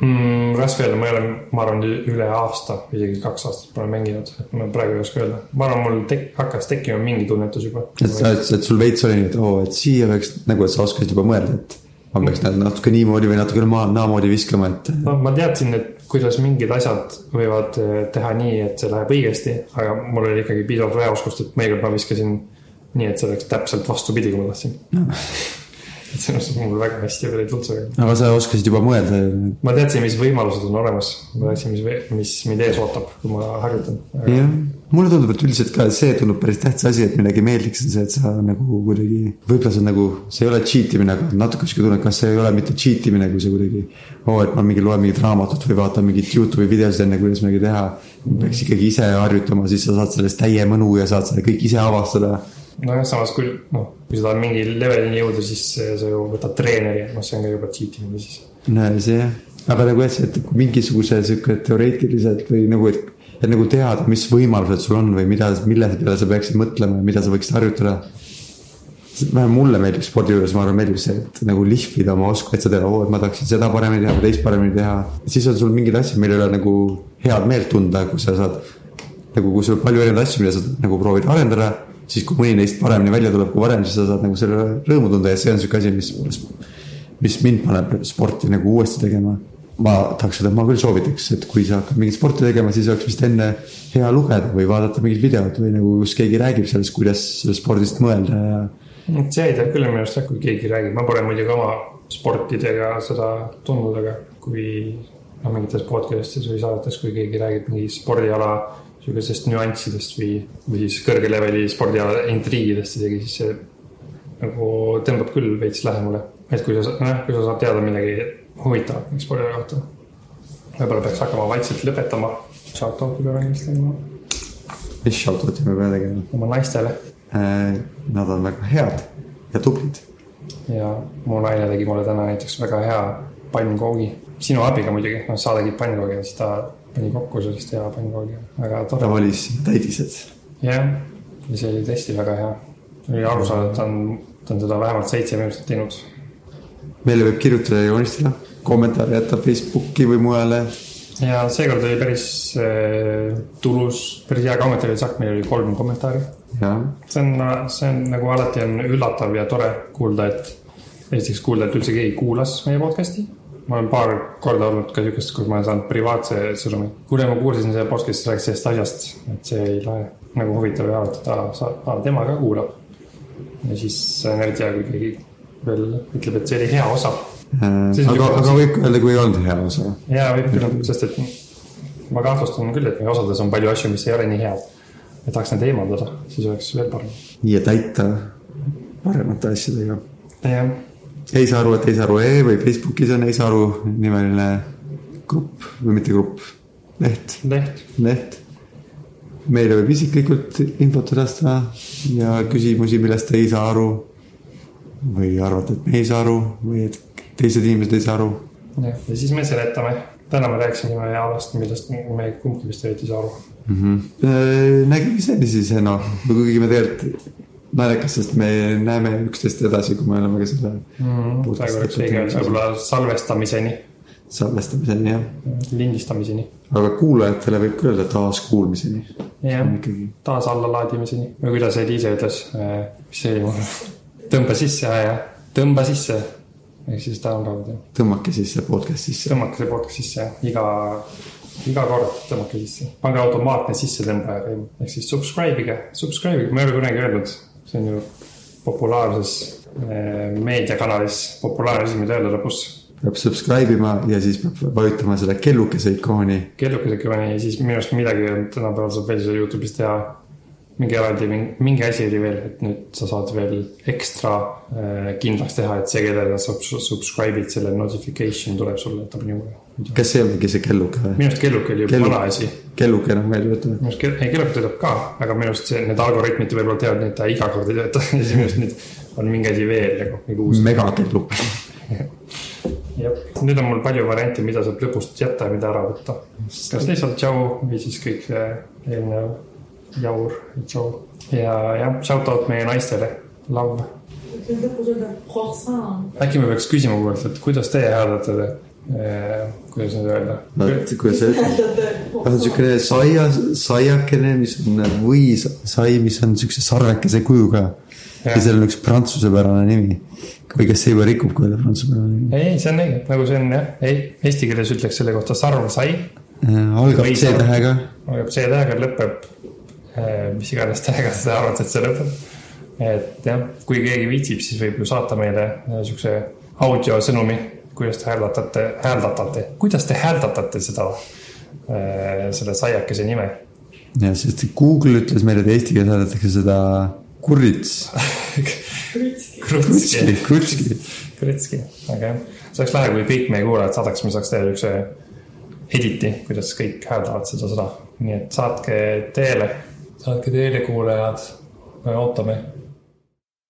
mm,. raske öelda, ma ei ole, ma arvan, üle aasta, isegi kaks aastat pole mänginud, et ma praegu ei oska öelda. ma arvan, mul tek-, hakkas tekkima mingi tunnetus juba. et sa, et sul veits oli nii, et oo, et siia peaks nagu, et sa oskasid juba mõelda, et ma peaks natuke niimoodi või natuke naamoodi viskama, et no ma teadsin, et kuidas mingid asjad võivad eh, teha nii, et see läheb õigesti, aga mul oli ikkagi piisavalt vähe oskust, et mõnikord ma viskasin nii, et see läks täpselt vastupidi, kui ma tahtsin no. selles mõttes mul väga hästi veel ei tulnud see. aga sa oskasid juba mõelda. ma teadsin, mis võimalused on olemas, ma teadsin, mis, mis mind ees ootab, kui ma harjutan. jah, mulle tundub, et üldiselt ka see tundub päris tähtis asi, et midagi meeldiks, on see, et sa nagu kuidagi, võib-olla see on nagu, see ei ole cheat imine, aga natuke sihuke tunne, kas see ei ole mitte cheat imine, kui sa kuidagi. oo, et ma mingi loen mingit raamatut või vaatan mingit Youtube'i videosid enne, kuidas midagi teha. peaks ikkagi ise harjutama, siis sa saad sellest täie mõnu ja saad selle kõik ise avastada nojah, samas kui noh, kui sa tahad mingi levelini jõuda, siis sa ju võtad treeneri, noh, see on ka juba cheat imine siis. no see jah, aga nagu jah, see, et mingisuguse sihuke teoreetiliselt või nagu, et et nagu teada, mis võimalused sul on või mida, mille peale sa peaksid mõtlema ja mida sa võiksid harjutada. vähemalt mulle meeldib spordi juures, ma arvan, meeldib see, et nagu lihvida oma oskusi, et sa tead, oo, et ma tahaksin seda paremini teha või teist paremini teha. siis on sul mingid asjad, mille üle nagu head meelt tunda, kui sa saad nagu, kui sul palju erinevaid asju, mida sa nagu proovid arendada, siis kui mõni neist paremini välja tuleb kui varem, siis sa saad nagu selle rõõmu tunda ja see on sihuke asi, mis, mis mind paneb sporti nagu uuesti tegema. ma tahaks seda, ma küll soovitaks, et kui sa hakkad mingit sporti tegema, siis oleks vist enne hea lugeda või vaadata mingit videot või nagu, kus keegi räägib sellest, kuidas sellest spordist mõelda ja see aitab küll minu arust jah, kui keegi räägib, ma pole muidugi oma sportidega seda tundnud, aga kui noh, mingites podcast'is või saadetes, kui keegi räägib mingi spordiala sihukesest nüanssidest või, või siis kõrge leveli spordiala intriigidest isegi, siis see nagu tõmbab küll veits lähemale. et kui sa, nojah, kui sa saad teada midagi huvitavat mingi spordiala kohta. võib-olla peaks hakkama vaikselt lõpetama. Shout-out'i peame kindlasti tegema mis shoutout'i me peame tegema. oma naistele Nad on väga head ja tublid. ja mu naine tegi mulle täna näiteks väga hea pannkoogi. sinu abiga muidugi, noh, sa tegid pannkoogi siis ta pani kokku sellist hea pannkoogi, väga ta tore. valis täidised. jah, ja see oli tõesti väga hea. oli aru saada, et ta on, ta on seda vähemalt seitse minutit teinud. meile võib kirjutada ja joonistada, kommentaare jätta Facebooki või mujale. ja seekord oli päris äh, tulus, päris hea kommentaar oli Sakk, meil oli kolm kommentaari. see on, see on nagu alati on üllatav ja tore kuulda, et esiteks kuulda, et üldse keegi kuulas meie podcast'i. Ma olen paar korda olnud ka siukest, kus ma olen saanud privaatse sõnumi. kuule, ma kuulasin selle podcast'i rääkis sellest asjast, et see oli lahe, nagu huvitav ja arvata, et aa, tema ka kuulab. ja siis on eriti hea, kui keegi veel ütleb, et see oli hea osa. On aga, aga võib öelda, kui ei olnud hea osa. ja võib küll, sest et ma kahtlustan küll, et meie osades on palju asju, mis ei ole nii head. ja tahaks need eemaldada, siis oleks veel parem. ja täita paremate asjadega. jah ei saa aru, et ei saa aru E või Facebookis on ei saa aru nimeline grupp või mitte grupp, leht, leht, leht. meile võib isiklikult infot edastada ja küsimusi, millest ei saa aru. või arvate, et me ei saa aru või et teised inimesed ei saa aru. jah, ja siis me seletame. täna me rääkisime alast, millest me kumbki vist eriti ei saa aru. nägime iseenesest ise noh, kuigi me tegelikult naljakas, sest me näeme üksteist edasi, kui me oleme ka selle praegu oleks õige öelda võib-olla salvestamiseni, salvestamiseni jah. lindistamiseni. aga kuulajatele võib küll öelda taaskuulmiseni. jah, ikkagi taas allalaadimiseni või kuidas Eliise ütles, mis see oli? Mul, tõmba sisse, ja, tõmba sisse. ehk siis download jah, tõmmake siis see podcast sisse. tõmmake see podcast sisse, iga, iga kord tõmmake sisse, pange automaatne sissetõmbaja käima, ehk siis subscribe ige, subscribe ige, ma ei ole kunagi öelnud, see on ju populaarses eh, meediakanalis populaarne asi, mida öelda lõpus peab subscribe ima ja siis peab vajutama selle kellukese ikooni. kellukese kõvani ja siis minu arust midagi tänapäeval saab veel seal Youtube'is teha. Mingi eraldi, mingi asi oli veel, et nüüd sa saad veel ekstra äh, kindlaks teha, et see, kellele sa sub- subscribe'id, selle notification tuleb sulle, et ta pani juurde. kas see ongi see kelluke või? minu arust kelluke oli juba vana asi. kelluke enam ka ei tööta. minu arust, ei kelluke töötab ka, aga minu arust see, need algoritmid võib-olla teavad, et ta iga kord ei tööta ja siis minu arust nüüd on mingi asi veel nagu, mingi uus. megakelluke. jah, nüüd on mul palju variante, mida saab lõpust jätta ja mida ära võtta. kas lihtsalt tšau või siis kõik see eelnev jaur, tšau. ja jah, shout out meie naistele, love. öelda äkki me peaks küsima kuulajalt, et kuidas teie hääldate, kuidas nüüd öelda? kuidas see ütleb? on siukene saia, saiakene, mis on võisai, mis on siukse sarvekese kujuga. ja seal on üks prantsusepärane nimi. või kas see juba rikub, kui öelda prantsusepärane nimi? ei, see on õige, nagu see on jah, ei, eesti keeles ütleks selle kohta sarvsai, algab Või C sarv. tähega. algab C-tähega, lõpeb eh, mis iganes tähega sa arvad, et see lõpeb. et jah, kui keegi viitsib, siis võib ju saata meile eh, siukse audiosõnumi, kuidas te hääldatate, hääldatate, kuidas te hääldatate seda, selle saiakese nime ja sest Google ütles meile, et eesti keeles hääldatakse seda kurits. krutski, krutski. Kretski, aga jah, see oleks lahe, kui kõik meie kuulajad saadaks, me saaks teha siukse editi, kuidas kõik hääldavad seda sõna. nii et saatke teele, saatke teele, kuulajad, me ootame